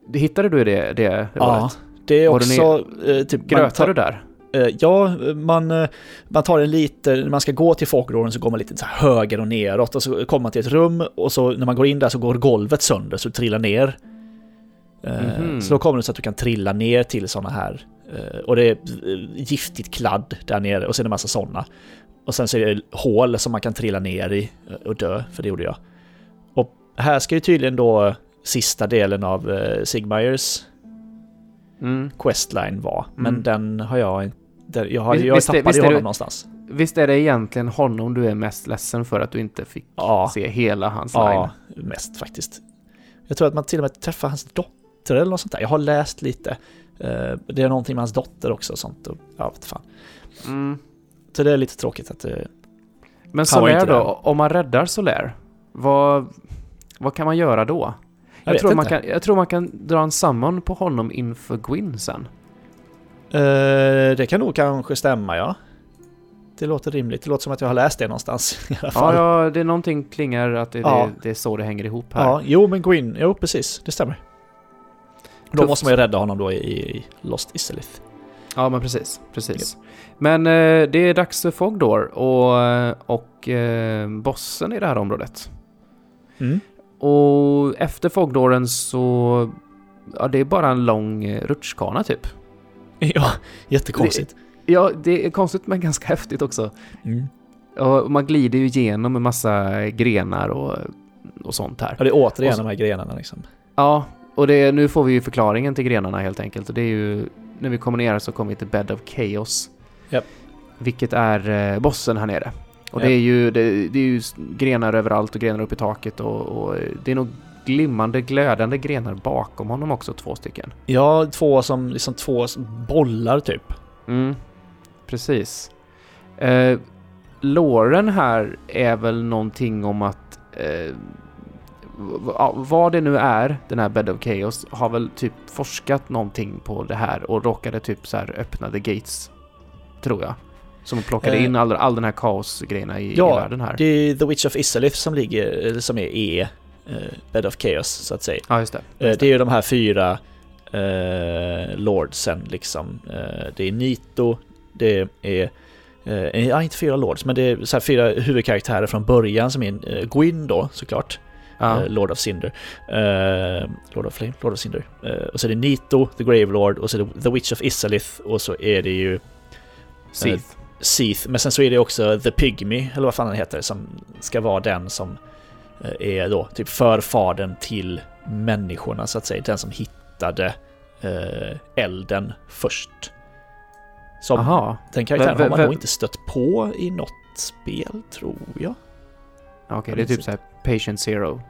Speaker 2: Det hittade du det, det
Speaker 1: Ja,
Speaker 2: året?
Speaker 1: det är också eh, typ...
Speaker 2: Grötar
Speaker 1: tar-
Speaker 2: du där?
Speaker 1: Eh, Ja, man, eh, man tar en lite, när man ska gå till folkråden så går man lite så höger och neråt och så kommer man till ett rum och så när man går in där så går golvet sönder så du trillar ner.
Speaker 2: Mhm.
Speaker 1: Så då kommer det så att du kan trilla ner till sådana här, eh, och det är eh, giftigt kladd där nere och sen en massa sådana. Och sen så är det hål som man kan trilla ner i eh, och dö, för det gjorde jag. Och här ska ju tydligen då sista delen av Sigmeyers
Speaker 2: Mm.
Speaker 1: questline vara, men
Speaker 2: Mm.
Speaker 1: den har jag inte... Jag, har,
Speaker 2: Visst-
Speaker 1: jag tappade
Speaker 2: visst
Speaker 1: honom
Speaker 2: det-
Speaker 1: någonstans.
Speaker 2: Visst är det egentligen honom du är mest ledsen för att du inte fick
Speaker 1: Ja,
Speaker 2: se hela hans line?
Speaker 1: ja, mest faktiskt. Jag tror att man till och med träffar hans dotter eller något sånt där. Jag har läst lite. Eh, Det är någonting med hans dotter också och sånt. Och, ja, vet fan.
Speaker 2: Mm.
Speaker 1: Så det är lite tråkigt att... eh,
Speaker 2: Men
Speaker 1: var
Speaker 2: Solaire
Speaker 1: inte
Speaker 2: då, om man räddar Solaire, vad, vad kan man göra då? Jag,
Speaker 1: vet
Speaker 2: tror man kan, jag tror man kan dra en summon på honom inför Gwyn sen.
Speaker 1: Eh, det kan nog kanske stämma, ja. Det låter rimligt. Det låter som att jag har läst det någonstans i alla
Speaker 2: Ja,
Speaker 1: fall.
Speaker 2: ja, det är någonting klingar att det,
Speaker 1: Ja.
Speaker 2: det, det är så det hänger ihop här.
Speaker 1: Ja, jo men Gwyn, jo precis, det stämmer. Då
Speaker 2: Tufft.
Speaker 1: måste man ju rädda honom då i, Lost Isalith.
Speaker 2: Ja, men precis. precis. Men eh, det är dags för Fogdor och, och eh, bossen i det här området.
Speaker 1: Mm.
Speaker 2: Och efter Fogdoren så... Ja, det är bara en lång eh, rutschkana typ.
Speaker 1: Ja, jättekonstigt.
Speaker 2: Ja, det är konstigt men ganska häftigt också.
Speaker 1: Mm.
Speaker 2: Och man glider ju igenom en massa grenar och, och sånt här.
Speaker 1: Ja, det är återigen
Speaker 2: Och så-
Speaker 1: de här grenarna liksom.
Speaker 2: Ja, och det, nu får vi ju förklaringen till grenarna helt enkelt. Och det är ju, när vi kommer ner så kommer vi till Bed of Chaos.
Speaker 1: Japp.
Speaker 2: Vilket är eh, bossen här nere. Och
Speaker 1: Japp.
Speaker 2: det är ju det, det är ju grenar överallt och grenar upp i taket och, och eh, det är nog glimmande, glödande grenar bakom honom också, två stycken.
Speaker 1: Ja, två som liksom två bollar typ.
Speaker 2: Mm, precis. Eh, Låren här är väl någonting om att eh, vad det nu är, den här Bed of Chaos, har väl typ forskat någonting på det här och råkade typ så här öppna the gates, tror jag. Som plockade
Speaker 1: Eh.
Speaker 2: in all, all den här kaosgrejerna i,
Speaker 1: Ja,
Speaker 2: i världen här.
Speaker 1: Det är The Witch of Isalith som ligger, som är E, eh, Bed of Chaos så att säga.
Speaker 2: Ja, just det.
Speaker 1: Eh,
Speaker 2: Just
Speaker 1: Det är ju de här fyra eh, lordsen liksom. Det är Nito, det är ja, inte fyra lords, men det är så här fyra huvudkaraktärer från början som är Gwyn då såklart.
Speaker 2: Ja.
Speaker 1: Eh, Lord of Cinder. Eh, Lord of Flame, Lord of Cinder. Eh, och så är det Nito, The Grave Lord, och så är det The Witch of Isalith, och så är det ju
Speaker 2: Sith.
Speaker 1: Seath. Men sen så är det också The Pygmy, eller vad fan den heter, som ska vara den som är då typ förfadern till människorna så att säga. Den som hittade eh, elden först. Som
Speaker 2: Jaha,
Speaker 1: den karaktären
Speaker 2: Vem-
Speaker 1: har man nog inte stött på i något spel, tror jag.
Speaker 2: Okej, det är typ så här Patient Zero.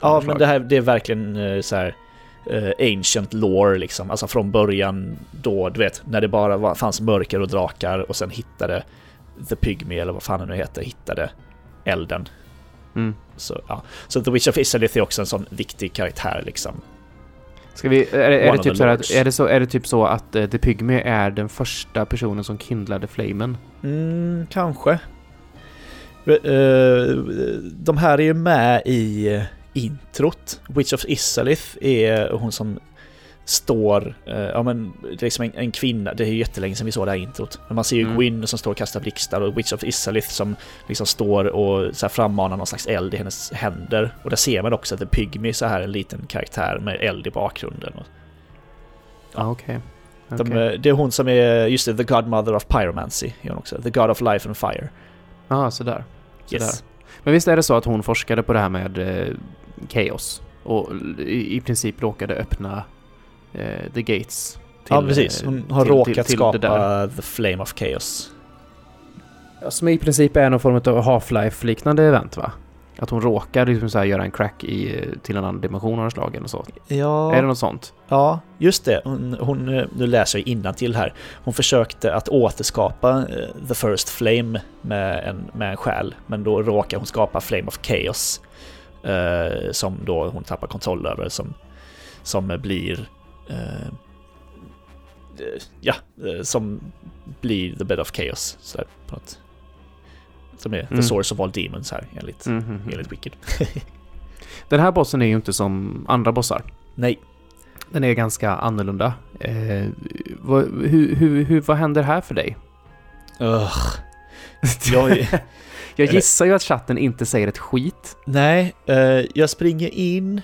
Speaker 1: Ja, men det här det är verkligen eh, så här eh, ancient lore liksom. Alltså från början då, du vet, när det bara var, fanns mörker och drakar och sen hittade The Pygmy, eller vad fan det nu heter, hittade elden.
Speaker 2: Mm.
Speaker 1: Så, ja. så The Witch of Isalith är också en sån viktig karaktär liksom.
Speaker 2: Ska vi, är, är, det typ så att, är, det så, är det typ så att uh, The Pygmy är den första personen som kindlade flamen?
Speaker 1: Mm, kanske. Eh, De här är ju med i eh, introt. Witch of Isalith är hon som står, eh, ja men det är liksom en, en kvinna, det är ju jättelänge sedan vi såg det här introt. Men man ser ju
Speaker 2: Mm.
Speaker 1: Gwyn som står och kastar blixtar och Witch of Isalith som liksom står och så här frammanar någon slags eld i hennes händer. Och där ser man också att The Pygmy så här en liten karaktär med eld i bakgrunden. Och
Speaker 2: Ja, okej.
Speaker 1: de,
Speaker 2: Okej.
Speaker 1: eh, Det är hon som är, just det, The Godmother of Pyromancy är hon också. The God of Life and Fire.
Speaker 2: Ja, sådär. Sådär.
Speaker 1: Yes.
Speaker 2: Men visst är det så att hon forskade på det här med eh, Chaos och i, i princip råkade öppna eh, The Gates?
Speaker 1: ja,
Speaker 2: till,
Speaker 1: precis.
Speaker 2: eh,
Speaker 1: Hon har
Speaker 2: till-
Speaker 1: råkat
Speaker 2: till- till
Speaker 1: skapa. The Flame of Chaos.
Speaker 2: Ja, Som i princip är någon form av Half-Life-liknande event va? Att hon råkar liksom så göra en crack i, till en annan dimension av slag eller så.
Speaker 1: Ja,
Speaker 2: Är det något sånt?
Speaker 1: ja just det. Hon, hon, nu läser jag till här. Hon försökte att återskapa eh, The First Flame med en, med en själ, men då råkar hon skapa Flame of Chaos. Eh, som då hon tappar kontroll över, som, som blir... Eh, eh, ja, eh, som blir The Bed of Chaos. Så där, på något, som är
Speaker 2: Mm.
Speaker 1: The Source of All Demons här, enligt,
Speaker 2: Mhm, mhm.
Speaker 1: enligt Wicked.
Speaker 2: Den här bossen är ju inte som andra bossar.
Speaker 1: Nej,
Speaker 2: Den är ganska annorlunda. Eh, vad, hur, hur, hur, vad händer här för dig?
Speaker 1: Ugh. Jag,
Speaker 2: Jag gissar ju att chatten inte säger ett skit.
Speaker 1: nej, eh, jag springer in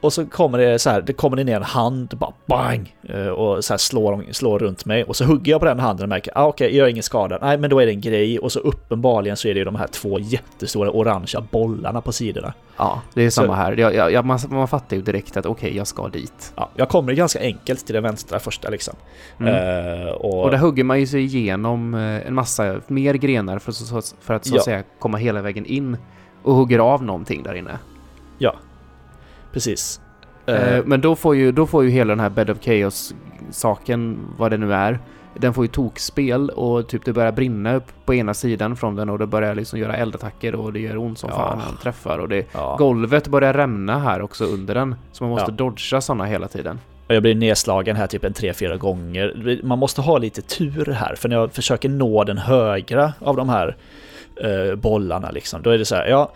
Speaker 1: och så kommer det så här, det kommer ner en hand, bara bang! eh, Och så här slår, slår runt mig och så hugger jag på den handen och märker, ah, okej, jag gör ingen skada. Nej, men då är det en grej och så uppenbarligen så är det ju de här två jättestora orangea bollarna på sidorna.
Speaker 2: Ja, det är samma
Speaker 1: Så-
Speaker 2: här. Jag, jag, man, man fattar ju direkt att okej, jag ska dit.
Speaker 1: Ja, jag kommer ganska enkelt till den vänstra första liksom.
Speaker 2: Mm.
Speaker 1: Eh, och,
Speaker 2: Och där hugger man ju sig igenom eh, en massa mer grenar för, för att så att
Speaker 1: Ja.
Speaker 2: säga komma hela vägen in och hugger av någonting där inne.
Speaker 1: Precis.
Speaker 2: Eh,
Speaker 1: Eh,
Speaker 2: Men då får, ju, då får ju hela den här Bed of Chaos-saken, vad det nu är, den får ju tokspel och typ det börjar brinna upp på ena sidan från den och det börjar liksom göra eldattacker och det gör ont som
Speaker 1: Ja.
Speaker 2: fan när den träffar och det,
Speaker 1: ja.
Speaker 2: golvet börjar rämna här också under den. Så man måste
Speaker 1: Ja.
Speaker 2: dodga sådana hela tiden.
Speaker 1: Jag blir nedslagen här typ en tre fyra gånger. Man måste ha lite tur här, för när jag försöker nå den högra av de här eh, bollarna liksom, då är det så här, ja,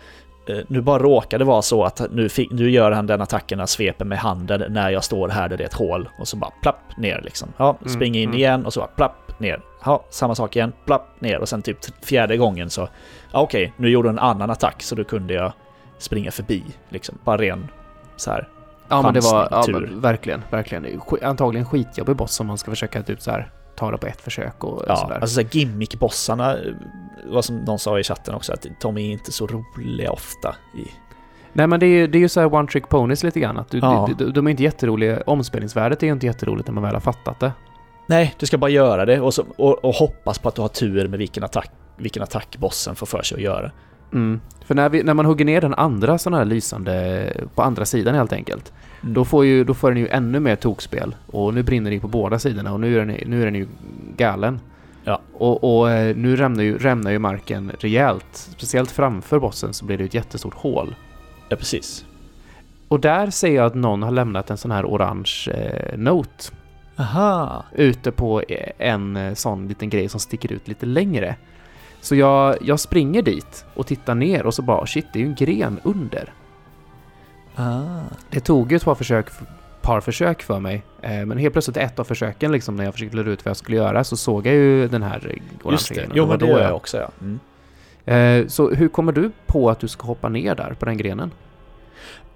Speaker 1: nu bara råkar det vara så att nu, fick, nu gör han den attacken, han sveper med handen när jag står här där det är ett hål och så bara plapp ner liksom. Ja,
Speaker 2: Mm,
Speaker 1: springer in
Speaker 2: mm.
Speaker 1: igen och så bara plapp ner. Ja, samma sak igen, plapp ner och sen typ fjärde gången så, ja okej, nu gjorde en annan attack så då kunde jag springa förbi liksom, bara ren så här.
Speaker 2: Ja men det var, ja, men verkligen, verkligen. Antagligen skitjobbig boss som man ska försöka typ så här ta det på ett försök och
Speaker 1: Ja,
Speaker 2: sådär.
Speaker 1: alltså så gimmick-bossarna, eh, vad som någon sa i chatten också, att de är inte så roliga ofta. I...
Speaker 2: Nej men det är ju, det är ju så här one trick ponies lite grann. Att du,
Speaker 1: Ja.
Speaker 2: de, de, de är inte jätteroliga. Omspelningsvärdet är ju inte jätteroligt när man väl har fattat det.
Speaker 1: Nej, du ska bara göra det och, så, och, och hoppas på att du har tur med vilken attack, vilken attack bossen får för sig att göra.
Speaker 2: Mm. För när, vi, när man hugger ner den andra sån här lysande på andra sidan helt enkelt.
Speaker 1: Mm.
Speaker 2: Då, får ju, då får den ju ännu mer tokspel. Och nu brinner det ju på båda sidorna och nu är den, nu är den ju galen.
Speaker 1: Ja.
Speaker 2: Och, och eh, nu rämnar ju, rämnar ju marken rejält. Speciellt framför bossen så blir det ett jättestort hål.
Speaker 1: Ja, precis.
Speaker 2: Och där ser jag att någon har lämnat en sån här orange eh, note
Speaker 1: Aha.
Speaker 2: ute på eh, en eh, sån liten grej som sticker ut lite längre. Så jag, jag springer dit och tittar ner och så bara shit, det är ju en gren under.
Speaker 1: Ah.
Speaker 2: Det tog ju ett par försök, par försök för mig, eh, men helt plötsligt ett av försöken liksom när jag försökte lura ut vad jag skulle göra så såg jag ju den här orange
Speaker 1: Just det. Jo, men det gör jag också, ja. Mm.
Speaker 2: Eh, Så hur kommer du på att du ska hoppa ner där på den grenen?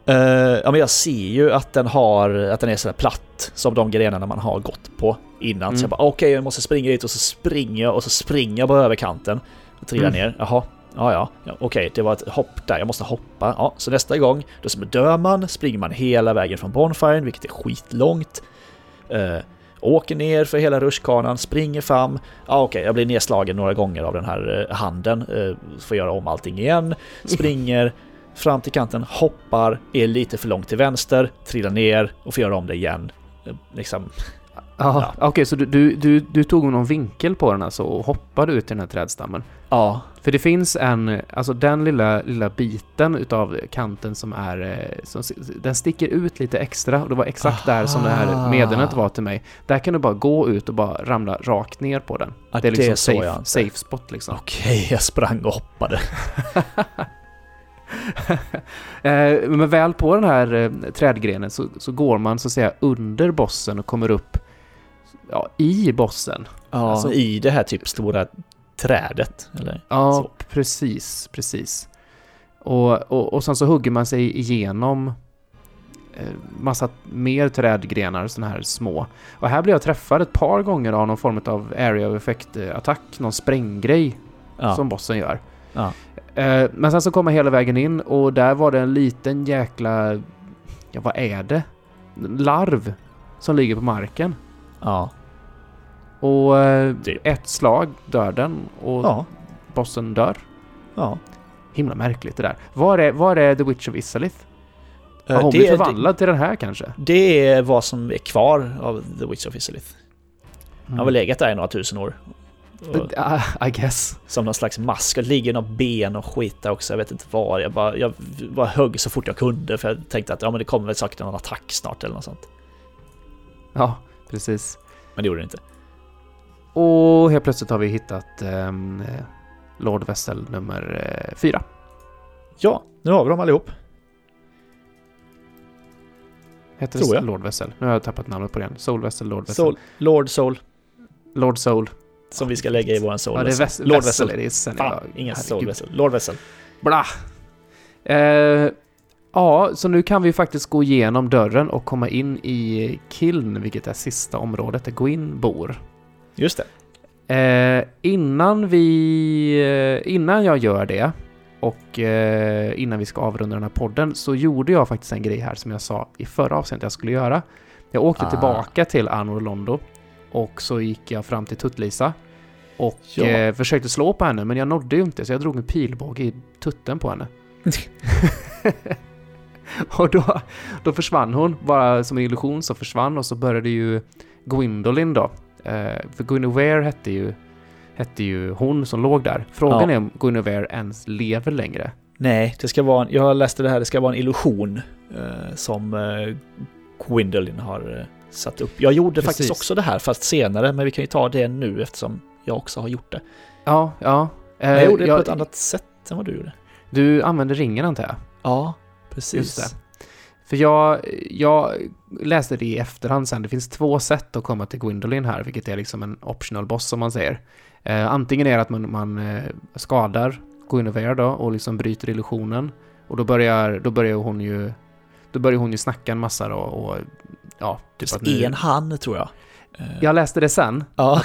Speaker 1: Eh, ja, men jag ser ju att den har, att den är sådär platt som de grenarna man har gått på innan.
Speaker 2: Mm.
Speaker 1: Så jag bara okej, jag måste springa dit och så springer jag och så springer jag bara över kanten och trillar
Speaker 2: Mm.
Speaker 1: ner. Jaha, ja, ja, ja okej, det var ett hopp där, jag måste hoppa. Ja, så nästa gång, då dör man, springer man hela vägen från Bonfiren, vilket är skitlångt. Eh, åker ner för hela rutschkanan, springer fram. Ja, okej, jag blir nedslagen några gånger av den här eh, handen. Eh, får göra om allting igen. Springer fram till kanten, hoppar, är lite för långt till vänster, trillar ner och får göra om det igen. Eh, Liksom,
Speaker 2: Ja, Okej, så du, du, du, du tog någon vinkel på den alltså och hoppade ut i den här trädstammen?
Speaker 1: Ja,
Speaker 2: För det finns en, alltså den lilla, lilla biten utav kanten som är, eh, som, den sticker ut lite extra och det var exakt där som det här
Speaker 1: Aha.
Speaker 2: meddelandet var till mig. Där kan du bara gå ut och bara ramla rakt ner på den.
Speaker 1: Ja,
Speaker 2: det är liksom
Speaker 1: det
Speaker 2: safe, safe spot liksom.
Speaker 1: okej, jag sprang och hoppade.
Speaker 2: Eh, Men väl på den här eh, trädgrenen så, så går man så att säga under bossen och kommer upp ja, i bossen.
Speaker 1: Ja,
Speaker 2: Alltså-
Speaker 1: i det här typ stora trädet, eller?
Speaker 2: Ja,
Speaker 1: Så.
Speaker 2: precis, precis. Och, och, och sen så hugger man sig igenom eh, massa mer trädgrenar, sådana här små. Och här blir jag träffad ett par gånger av någon form av area of effect-attack, någon spränggrej
Speaker 1: Ja,
Speaker 2: som bossen gör.
Speaker 1: ja.
Speaker 2: Eh, men sen så kommer jag hela vägen in och där var det en liten jäkla... Ja, vad är det? Larv som ligger på marken.
Speaker 1: ja.
Speaker 2: Och eh,
Speaker 1: Typ.
Speaker 2: ett slag dör den och
Speaker 1: ja.
Speaker 2: bossen dör.
Speaker 1: ja.
Speaker 2: Himla märkligt det där. Var är, var är The Witch of Isalith? Har
Speaker 1: Eh,
Speaker 2: hon
Speaker 1: det,
Speaker 2: blivit
Speaker 1: det,
Speaker 2: förvandlad till den här kanske?
Speaker 1: det är vad som är kvar av The Witch of Isalith. Han
Speaker 2: Mm.
Speaker 1: har väl legat där i några tusen år.
Speaker 2: Ah, I guess.
Speaker 1: som någon slags mask. Det ligger något ben och skit där också. Jag vet inte var. Jag bara, jag bara högg så fort jag kunde för jag tänkte att ja, men det kommer väl säkert någon attack snart eller något sånt.
Speaker 2: Ja, precis.
Speaker 1: Men det gjorde det inte.
Speaker 2: Och helt plötsligt har vi hittat eh, Lord Vessel nummer eh, fyra.
Speaker 1: Ja, nu har vi dem allihop.
Speaker 2: Heter
Speaker 1: Tror
Speaker 2: det
Speaker 1: jag.
Speaker 2: Lord Vessel? Nu har jag tappat namnet på den. Soul Vessel, Lord Vessel.
Speaker 1: Soul, Lord Soul,
Speaker 2: Lord Soul.
Speaker 1: som vi ska lägga i våran Soul
Speaker 2: ja, det är.
Speaker 1: Vessel. Lord
Speaker 2: Vessel.
Speaker 1: Vessel.
Speaker 2: är det sen
Speaker 1: Fan,
Speaker 2: idag.
Speaker 1: ingen
Speaker 2: Herregud.
Speaker 1: Soul Vessel. Lord Vessel.
Speaker 2: Bla. Eh, ja, så nu kan vi faktiskt gå igenom dörren och komma in i Kiln, vilket är sista området där Gwyn bor.
Speaker 1: Just det.
Speaker 2: Eh, innan vi... Eh, innan jag gör det och eh, innan vi ska avrunda den här podden så gjorde jag faktiskt en grej här som jag sa i förra avsnittet jag skulle göra. Jag åkte
Speaker 1: Ah.
Speaker 2: tillbaka till Anor Londo och så gick jag fram till Tuttlisa och
Speaker 1: Ja.
Speaker 2: eh, försökte slå på henne men jag nådde ju inte så jag drog en pilbåge i tutten på henne. och då, då försvann hon, bara som en illusion så försvann och så började ju Gwendolyn då. Eh, för Guinevere hette ju, hette ju hon som låg där. Frågan
Speaker 1: Ja.
Speaker 2: är om Guinevere ens lever längre.
Speaker 1: Nej, det ska vara en, jag läste det här, det ska vara en illusion eh, som eh, Gwendolyn har eh, satt upp. Jag gjorde
Speaker 2: Precis.
Speaker 1: faktiskt också det här, fast senare, men vi kan ju ta det nu eftersom jag också har gjort det.
Speaker 2: Ja, ja. Eh,
Speaker 1: jag gjorde det
Speaker 2: jag-
Speaker 1: på ett annat sätt än vad du gjorde.
Speaker 2: Du använde ringen antar jag?
Speaker 1: Ja, precis.
Speaker 2: För jag, jag läste det i efterhand sen. Det finns två sätt att komma till Gwendolyn här, vilket är liksom en optional boss som man säger. Eh, antingen är det att man, man eh, skadar Guinevere då och liksom bryter illusionen. Och då börjar, då börjar hon ju då börjar hon ju snacka en massa då och ja, typ att nu,
Speaker 1: en han, tror jag. Eh,
Speaker 2: Jag läste det sen,
Speaker 1: ja.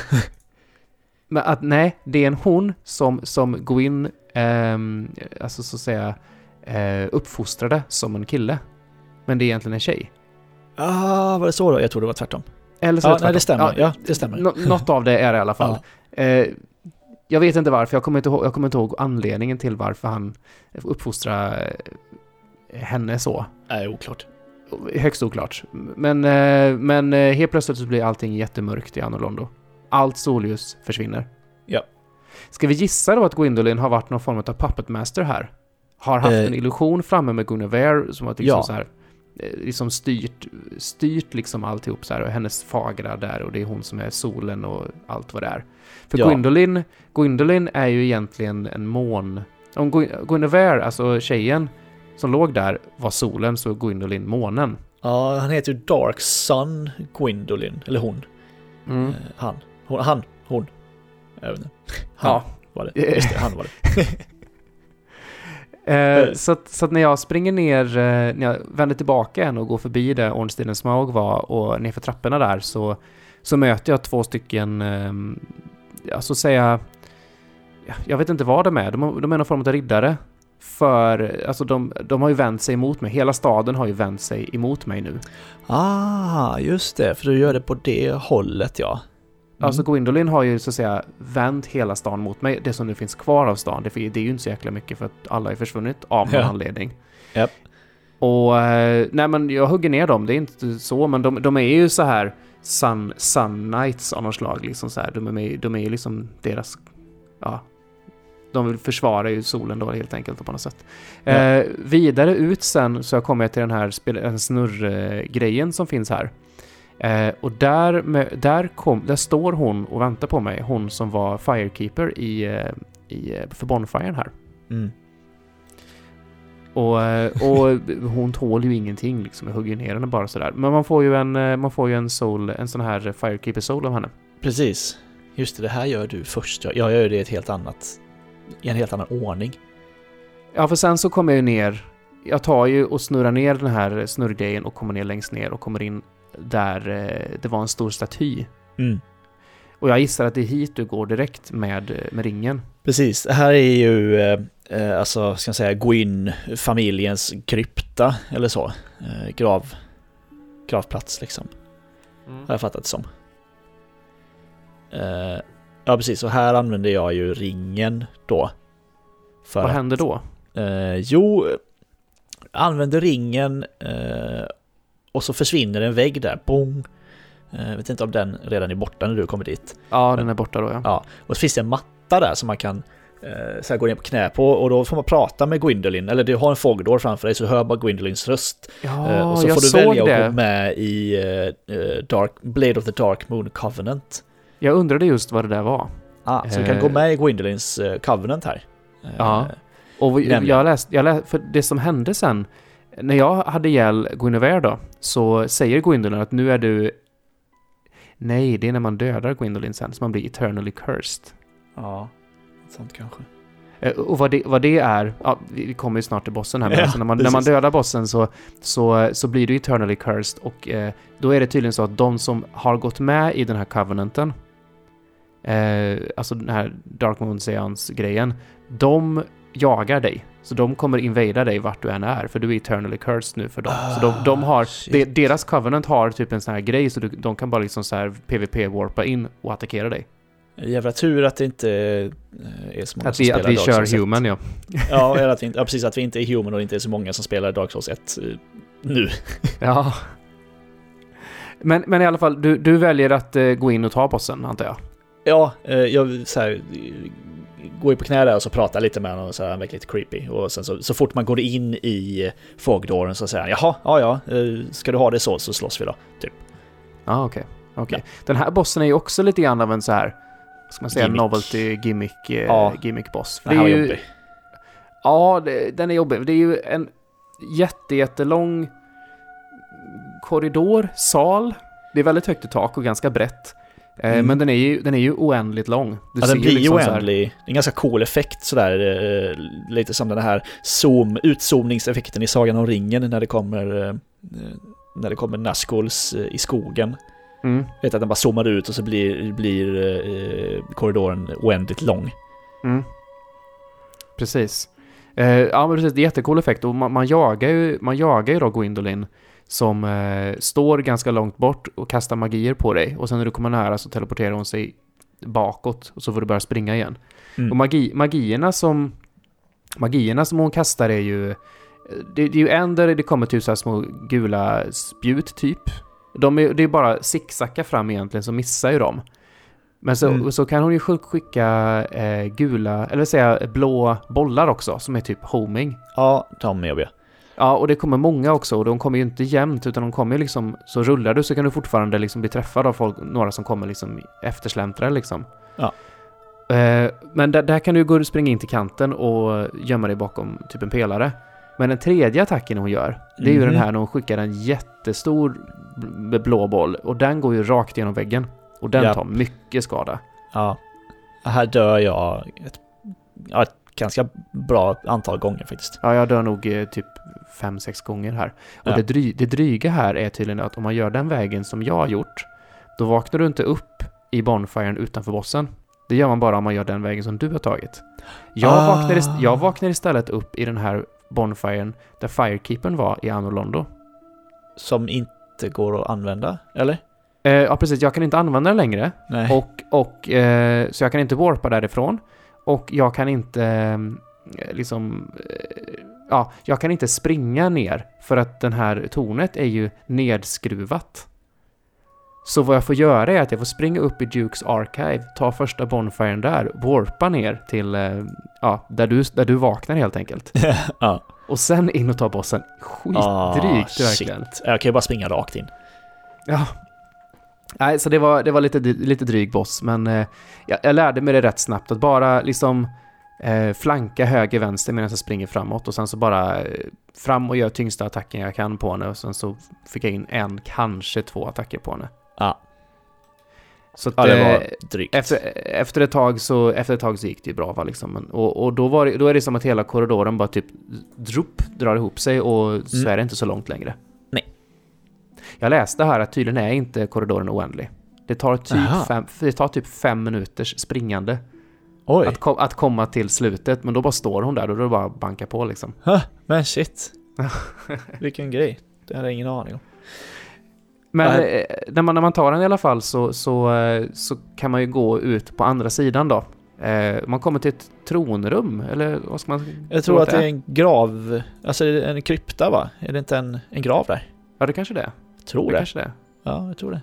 Speaker 2: men att nej, det är en hon som, som Gwyn, ehm, alltså så att säga, eh, uppfostrade som en kille. Men det är egentligen en tjej.
Speaker 1: Ah, var det så då? Jag tror det var tvärtom.
Speaker 2: Eller så
Speaker 1: Ja,
Speaker 2: det
Speaker 1: nej, det stämmer. Ja, det stämmer.
Speaker 2: Nå- något av det är det i alla fall. Eh, jag vet inte varför, jag kommer inte, ihåg, jag kommer inte ihåg anledningen till varför han uppfostrar eh, henne så.
Speaker 1: Nej, oklart.
Speaker 2: Högst oklart. Men, eh, men eh, helt plötsligt så blir allting jättemörkt i Anolondo. Allt solljus försvinner.
Speaker 1: Ja.
Speaker 2: Ska vi gissa då att Gwendolyn har varit någon form av puppet master här? Har haft
Speaker 1: Eh.
Speaker 2: en illusion framme med Guinevere som har liksom
Speaker 1: Ja.
Speaker 2: så här, liksom styrt, styrt liksom alltihop så här och hennes fagra där och det är hon som är solen och allt vad det är. För
Speaker 1: Ja.
Speaker 2: Gwendolyn, Gwendolyn är ju egentligen en mån... Om Gui- Guinevere, alltså tjejen som låg där, var solen så är Gwendolyn månen.
Speaker 1: Ja, han heter ju Dark Sun Gwendolyn, eller hon.
Speaker 2: Mm.
Speaker 1: Eh, Han. Hon, han. Hon. Jag vet inte. Han
Speaker 2: Ja.
Speaker 1: var det. Just det, han var det.
Speaker 2: Eh, så, att, så att när jag springer ner, eh, när jag vänder tillbaka igen och går förbi där Ornstiden Smaug var och nerför trapporna där så, så möter jag två stycken, eh, alltså säga, ja, jag vet inte vad de är, de, de är någon form av riddare. För, alltså de, de har ju vänt sig emot mig, hela staden har ju vänt sig emot mig nu.
Speaker 1: Ah, just det, för du gör det på det hållet ja. Mm.
Speaker 2: Alltså Gwendolyn har ju så att säga vänt hela stan mot mig, det som nu finns kvar av stan. Det, det är ju inte så jäkla mycket för att alla är försvunnit av någon
Speaker 1: Ja.
Speaker 2: anledning.
Speaker 1: Japp.
Speaker 2: Och eh, nej men jag hugger ner dem, det är inte så, men de, de är ju så här sun, sun knights av något slag liksom så här. De är, med, de är ju liksom deras, ja, de vill försvara ju solen då helt enkelt på något sätt.
Speaker 1: Ja.
Speaker 2: Eh, vidare ut sen så kommer jag till den här snurrgrejen som finns här. Eh, och där, med, där, kom, där står hon och väntar på mig, hon som var Firekeeper i, eh, i, eh, för Bonfiren här.
Speaker 1: Mm.
Speaker 2: Och, eh, och hon tål ju ingenting liksom, jag hugger ner henne bara sådär. Men man får ju en, man får ju en soul, en sån här Firekeeper soul av henne.
Speaker 1: Precis. Just det, det här gör du först. Jag, jag gör det i ett helt annat... I en helt annan ordning.
Speaker 2: Ja, för sen så kommer jag ju ner, jag tar ju och snurrar ner den här snurrgrejen och kommer ner längst ner och kommer in där eh, det var en stor staty.
Speaker 1: Mm.
Speaker 2: Och jag gissar att det är hit du går direkt med, eh, med ringen.
Speaker 1: Precis, det här är ju eh, eh, alltså, ska jag säga, Gwyn-familjens krypta eller så. Eh, grav, gravplats liksom, har jag fattat det som. Eh, ja, precis, och här använder jag ju ringen då. För
Speaker 2: Vad händer då?
Speaker 1: Eh, jo, använder ringen eh, och så försvinner en vägg där. Boom. Eh, vet inte om den redan är borta när du kommer dit.
Speaker 2: Ja, den är borta då ja.
Speaker 1: Ja, och så finns det en matta där som man kan eh, så här gå ner på knä på och då får man prata med Gwendolyn. Eller du har en Fogdor framför dig så hör bara Gwendolyns röst.
Speaker 2: Ja,
Speaker 1: Eh, och så
Speaker 2: jag
Speaker 1: får du välja att
Speaker 2: det.
Speaker 1: gå med i Dark, Blade of the Dark Moon Covenant.
Speaker 2: Jag undrade just vad det där var.
Speaker 1: Ah, så du kan gå med i Gwendolyns eh, Covenant här.
Speaker 2: Ja. Och jag läste, jag läste, för det som hände sen, när jag hade ihjäl Guinevere då, så säger Gwendolyn att nu är du... Nej, det är när man dödar Gwendolyn sen, så man blir eternally cursed.
Speaker 1: Ja, sånt kanske.
Speaker 2: Eh, Och vad det, vad det är, ja, vi kommer ju snart till bossen här, men
Speaker 1: Ja,
Speaker 2: alltså när, man, när man dödar bossen så, så, så blir du eternally cursed och eh, då är det tydligen så att de som har gått med i den här covenanten, eh, alltså den här Dark Moon Seance-grejen, de jagar dig. Så de kommer invada dig vart du än är, för du är eternally cursed nu för dem. så de, de har,
Speaker 1: Ah, shit.
Speaker 2: de, deras covenant har typ en sån här grej, så du, de kan bara liksom så här PVP-warpa in och attackera dig.
Speaker 1: Jävla tur att det inte eh, är så många
Speaker 2: Att
Speaker 1: som
Speaker 2: vi,
Speaker 1: spelar
Speaker 2: att vi
Speaker 1: Dark
Speaker 2: kör
Speaker 1: Souls 1.
Speaker 2: human, ja.
Speaker 1: Ja, eller att vi, ja, precis. Att vi inte är human och inte är så många som spelar Dark Souls 1 eh, nu.
Speaker 2: Ja. Men, men i alla fall, du, du väljer att eh, gå in och ta bossen, antar jag?
Speaker 1: Ja, jag så här, går ju på knä där och så pratar lite med honom och så här, han verkar lite creepy. Och sen så, så fort man går in i Fogdåren så säger han jaha, ja ja, eh, ska du ha det så så slåss vi då. Typ.
Speaker 2: Ja, okej. okej. Den här bossen är ju också lite grann av en så här, ska man säga,
Speaker 1: Gimmick.
Speaker 2: novelty gimmick, eh,
Speaker 1: Ja.
Speaker 2: gimmick boss. För
Speaker 1: Den här var
Speaker 2: ju,
Speaker 1: jobbig.
Speaker 2: Ja, det, den är jobbig. Det är ju en jätte, jättelång korridor, sal. Det är väldigt högt i tak och ganska brett. Eh,
Speaker 1: Mm.
Speaker 2: Men den är, ju, den är ju oändligt lång. Du
Speaker 1: Ja, den blir
Speaker 2: liksom
Speaker 1: oändlig. Det är en ganska cool effekt sådär. eh, Lite som den här zoom, utzoomningseffekten i Sagan om ringen när det kommer eh, när det kommer Nazguls i skogen.
Speaker 2: Mm,
Speaker 1: Vet att den bara zoomar ut och så blir, blir korridoren oändligt lång.
Speaker 2: mm. Precis. Ja, men precis. Det är jättecool effekt och man, man jagar ju, man jagar ju då Gwendolyn som eh, står ganska långt bort och kastar magier på dig och sen när du kommer nära så teleporterar hon sig bakåt och så får du börja springa igen.
Speaker 1: Mm.
Speaker 2: Och magi, magierna som magierna som hon kastar är ju det, det är ju en där det kommer typ så små gula spjut typ. De är, det är bara zigzacka fram egentligen så missar ju de. Men så,
Speaker 1: Mm.
Speaker 2: så kan hon ju skick- skicka eh, gula, eller säga blå bollar också som är typ homing.
Speaker 1: Ja, de är jobbiga.
Speaker 2: Ja, och det kommer många också och de kommer ju inte jämnt utan de kommer ju liksom, så rullar du så kan du fortfarande liksom bli träffad av folk, några som kommer liksom eftersläntrare liksom.
Speaker 1: Ja.
Speaker 2: Eh, men där, där kan du gå och springa in till kanten och gömma dig bakom typ en pelare. Men den tredje attacken hon gör, det är ju
Speaker 1: Mhm.
Speaker 2: den här när hon skickar en jättestor bl- blå boll och den går ju rakt genom väggen. Och den
Speaker 1: Ja.
Speaker 2: tar mycket skada.
Speaker 1: Ja. Här dör jag ett, ett ganska bra antal gånger faktiskt.
Speaker 2: Ja, jag dör nog eh, typ fem sex gånger här. Och
Speaker 1: Ja.
Speaker 2: det, dry, det dryga här är tydligen att om man gör den vägen som jag har gjort, då vaknar du inte upp i bonfiren utanför bossen. Det gör man bara om man gör den vägen som du har tagit. Jag,
Speaker 1: Ah.
Speaker 2: vaknar, ist- jag vaknar istället upp i den här bonfiren där Firekeepern var i Anno Londo.
Speaker 1: Som inte går att använda, eller?
Speaker 2: Eh, ja, precis. Jag kan inte använda den längre.
Speaker 1: Nej.
Speaker 2: Och, och eh, så jag kan inte warpa därifrån. Och jag kan inte eh, liksom... Eh, ja, jag kan inte springa ner för att den här tornet är ju nedskruvat. Så vad jag får göra är att jag får springa upp i Dukes Archive, ta första bonfiren där, warpa ner till, eh, ja, där du, där du vaknar helt enkelt.
Speaker 1: ja.
Speaker 2: Och sen in och ta bossen. Skitdrygt verkligen.
Speaker 1: Ah, shit. Jag kan ju bara springa rakt in.
Speaker 2: Ja. Nej, så det var, det var lite, lite dryg boss, men eh, jag, jag lärde mig det rätt snabbt att bara liksom eh, flanka höger, vänster medan jag springer framåt och sen så bara eh, fram och gör tyngsta attacken jag kan på henne och sen så fick jag in en, kanske två attacker på henne.
Speaker 1: Ja.
Speaker 2: Så att,
Speaker 1: Ja, det var
Speaker 2: eh,
Speaker 1: drygt.
Speaker 2: efter, efter, ett tag så, efter ett tag så gick det ju bra va, liksom. Och, och då, det, då är det som att hela korridoren bara typ drupp, drar ihop sig och så
Speaker 1: Mm.
Speaker 2: är det inte så långt längre. Jag läste här att tydligen är inte korridoren oändlig. Det tar typ, fem, det tar typ fem minuters springande att, kom, att komma till slutet, men då bara står hon där och då bara banka på liksom.
Speaker 1: Huh, men shit. Vilken grej. Det hade jag ingen aning om.
Speaker 2: Men eh, när, man, när man tar den i alla fall så, så, eh, så kan man ju gå ut på andra sidan då. Eh, man kommer till ett tronrum, eller vad ska man
Speaker 1: Jag
Speaker 2: tro
Speaker 1: tror att det är en grav, alltså en krypta va? Är det inte en, en grav där?
Speaker 2: Ja, det kanske det är.
Speaker 1: Tror
Speaker 2: Det kanske det.
Speaker 1: Ja, jag tror det.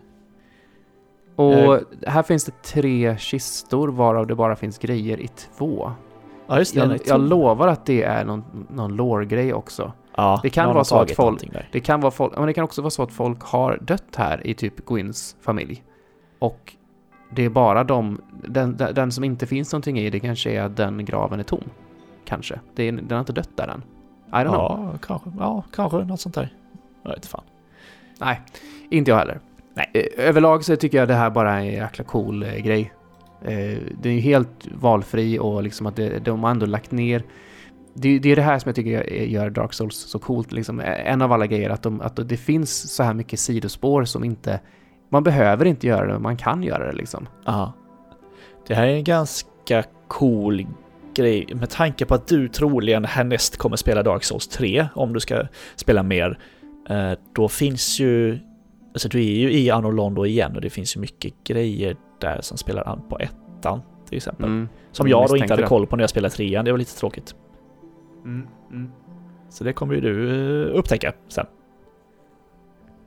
Speaker 2: Och här finns det tre kistor varav det bara finns grejer i två.
Speaker 1: Ja, just det.
Speaker 2: Jag, jag lovar att det är någon, någon lore-grej också.
Speaker 1: ja,
Speaker 2: det kan vara så att folk-. Det kan, vara folk, men det kan också vara så att folk har dött här i typ Gwyns familj. Och det är bara de, den, den, som inte finns någonting i, det kanske är att den graven är tom. Kanske. Det är, den har inte dött där än. I don't know.
Speaker 1: Ja, kanske. Ja, kanske något sånt där. Jag vet fan.
Speaker 2: Nej, inte jag heller.
Speaker 1: Nej.
Speaker 2: Eh, Överlag så tycker jag det här bara är en jäkla cool eh, grej. Eh, den är ju helt valfri och liksom att det, de har ändå lagt ner det, det är det här som jag tycker gör- gör Dark Souls så coolt. Liksom. Eh, En av alla grejer, att, de, att det finns så här mycket sidospår som inte... Man behöver inte göra det, men man kan göra det liksom.
Speaker 1: Ja. Det här är en ganska cool grej med tanke på att du troligen härnäst kommer spela Dark Souls 3 om du ska spela mer. Eh, Då finns ju... Alltså du är ju i Anno Londo igen och det finns ju mycket grejer där som spelar an på ettan till exempel.
Speaker 2: Mm.
Speaker 1: Som
Speaker 2: jag
Speaker 1: jag då inte hade
Speaker 2: det.
Speaker 1: koll på när jag spelade trean, det var lite tråkigt.
Speaker 2: Mm. Mm.
Speaker 1: Så det kommer ju du eh, upptäcka sen.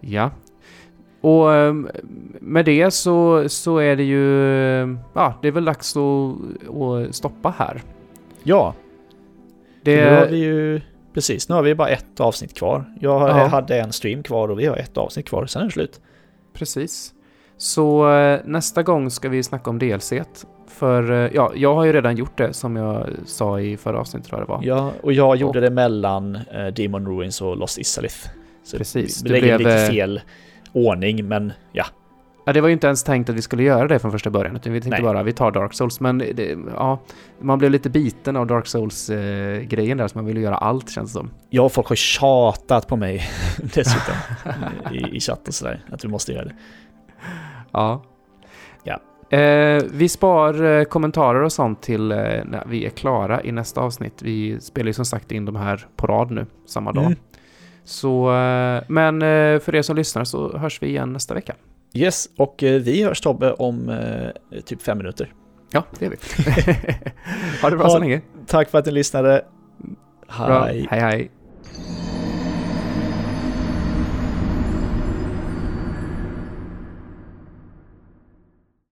Speaker 2: Ja. Och ehm, med det så, så är det ju... Ja, det är väl dags att, att stoppa här.
Speaker 1: Ja,
Speaker 2: Det,
Speaker 1: nu har vi ju... Precis, nu har vi bara ett avsnitt kvar. Jag
Speaker 2: Ja.
Speaker 1: hade en stream kvar och vi har ett avsnitt kvar, sen är det slut.
Speaker 2: Precis. Så eh, nästa gång ska vi snacka om DLC. För eh, ja, jag har ju redan gjort det som jag sa i förra avsnittet tror jag det var.
Speaker 1: Ja, och jag gjorde det mellan eh, Demon Ruins och Lost Isalith. Så
Speaker 2: Precis, det blev,
Speaker 1: lite fel ordning, men ja.
Speaker 2: Ja, det var ju inte ens tänkt att vi skulle göra det från första början, utan vi tänkte
Speaker 1: Nej.
Speaker 2: bara vi tar Dark Souls. Men det, ja, man blev lite biten av Dark Souls-grejen där, så man ville göra allt känns det som.
Speaker 1: Och folk har tjatat på mig dessutom i, i chatt och sådär, att vi måste göra det.
Speaker 2: Ja.
Speaker 1: Ja.
Speaker 2: Eh, vi spar eh, kommentarer och sånt till eh, när vi är klara i nästa avsnitt. Vi spelar ju som sagt in de här på rad nu, samma dag.
Speaker 1: Mm.
Speaker 2: Så, eh, men eh, för er som lyssnar så hörs vi igen nästa vecka.
Speaker 1: Yes, och eh, vi hörs Tobbe om eh, typ fem minuter.
Speaker 2: Ja, det gör vi. ha det bra
Speaker 1: Ha-
Speaker 2: så länge.
Speaker 1: Tack för att ni lyssnade.
Speaker 2: Bra.
Speaker 1: Hej.
Speaker 2: Hej, hej.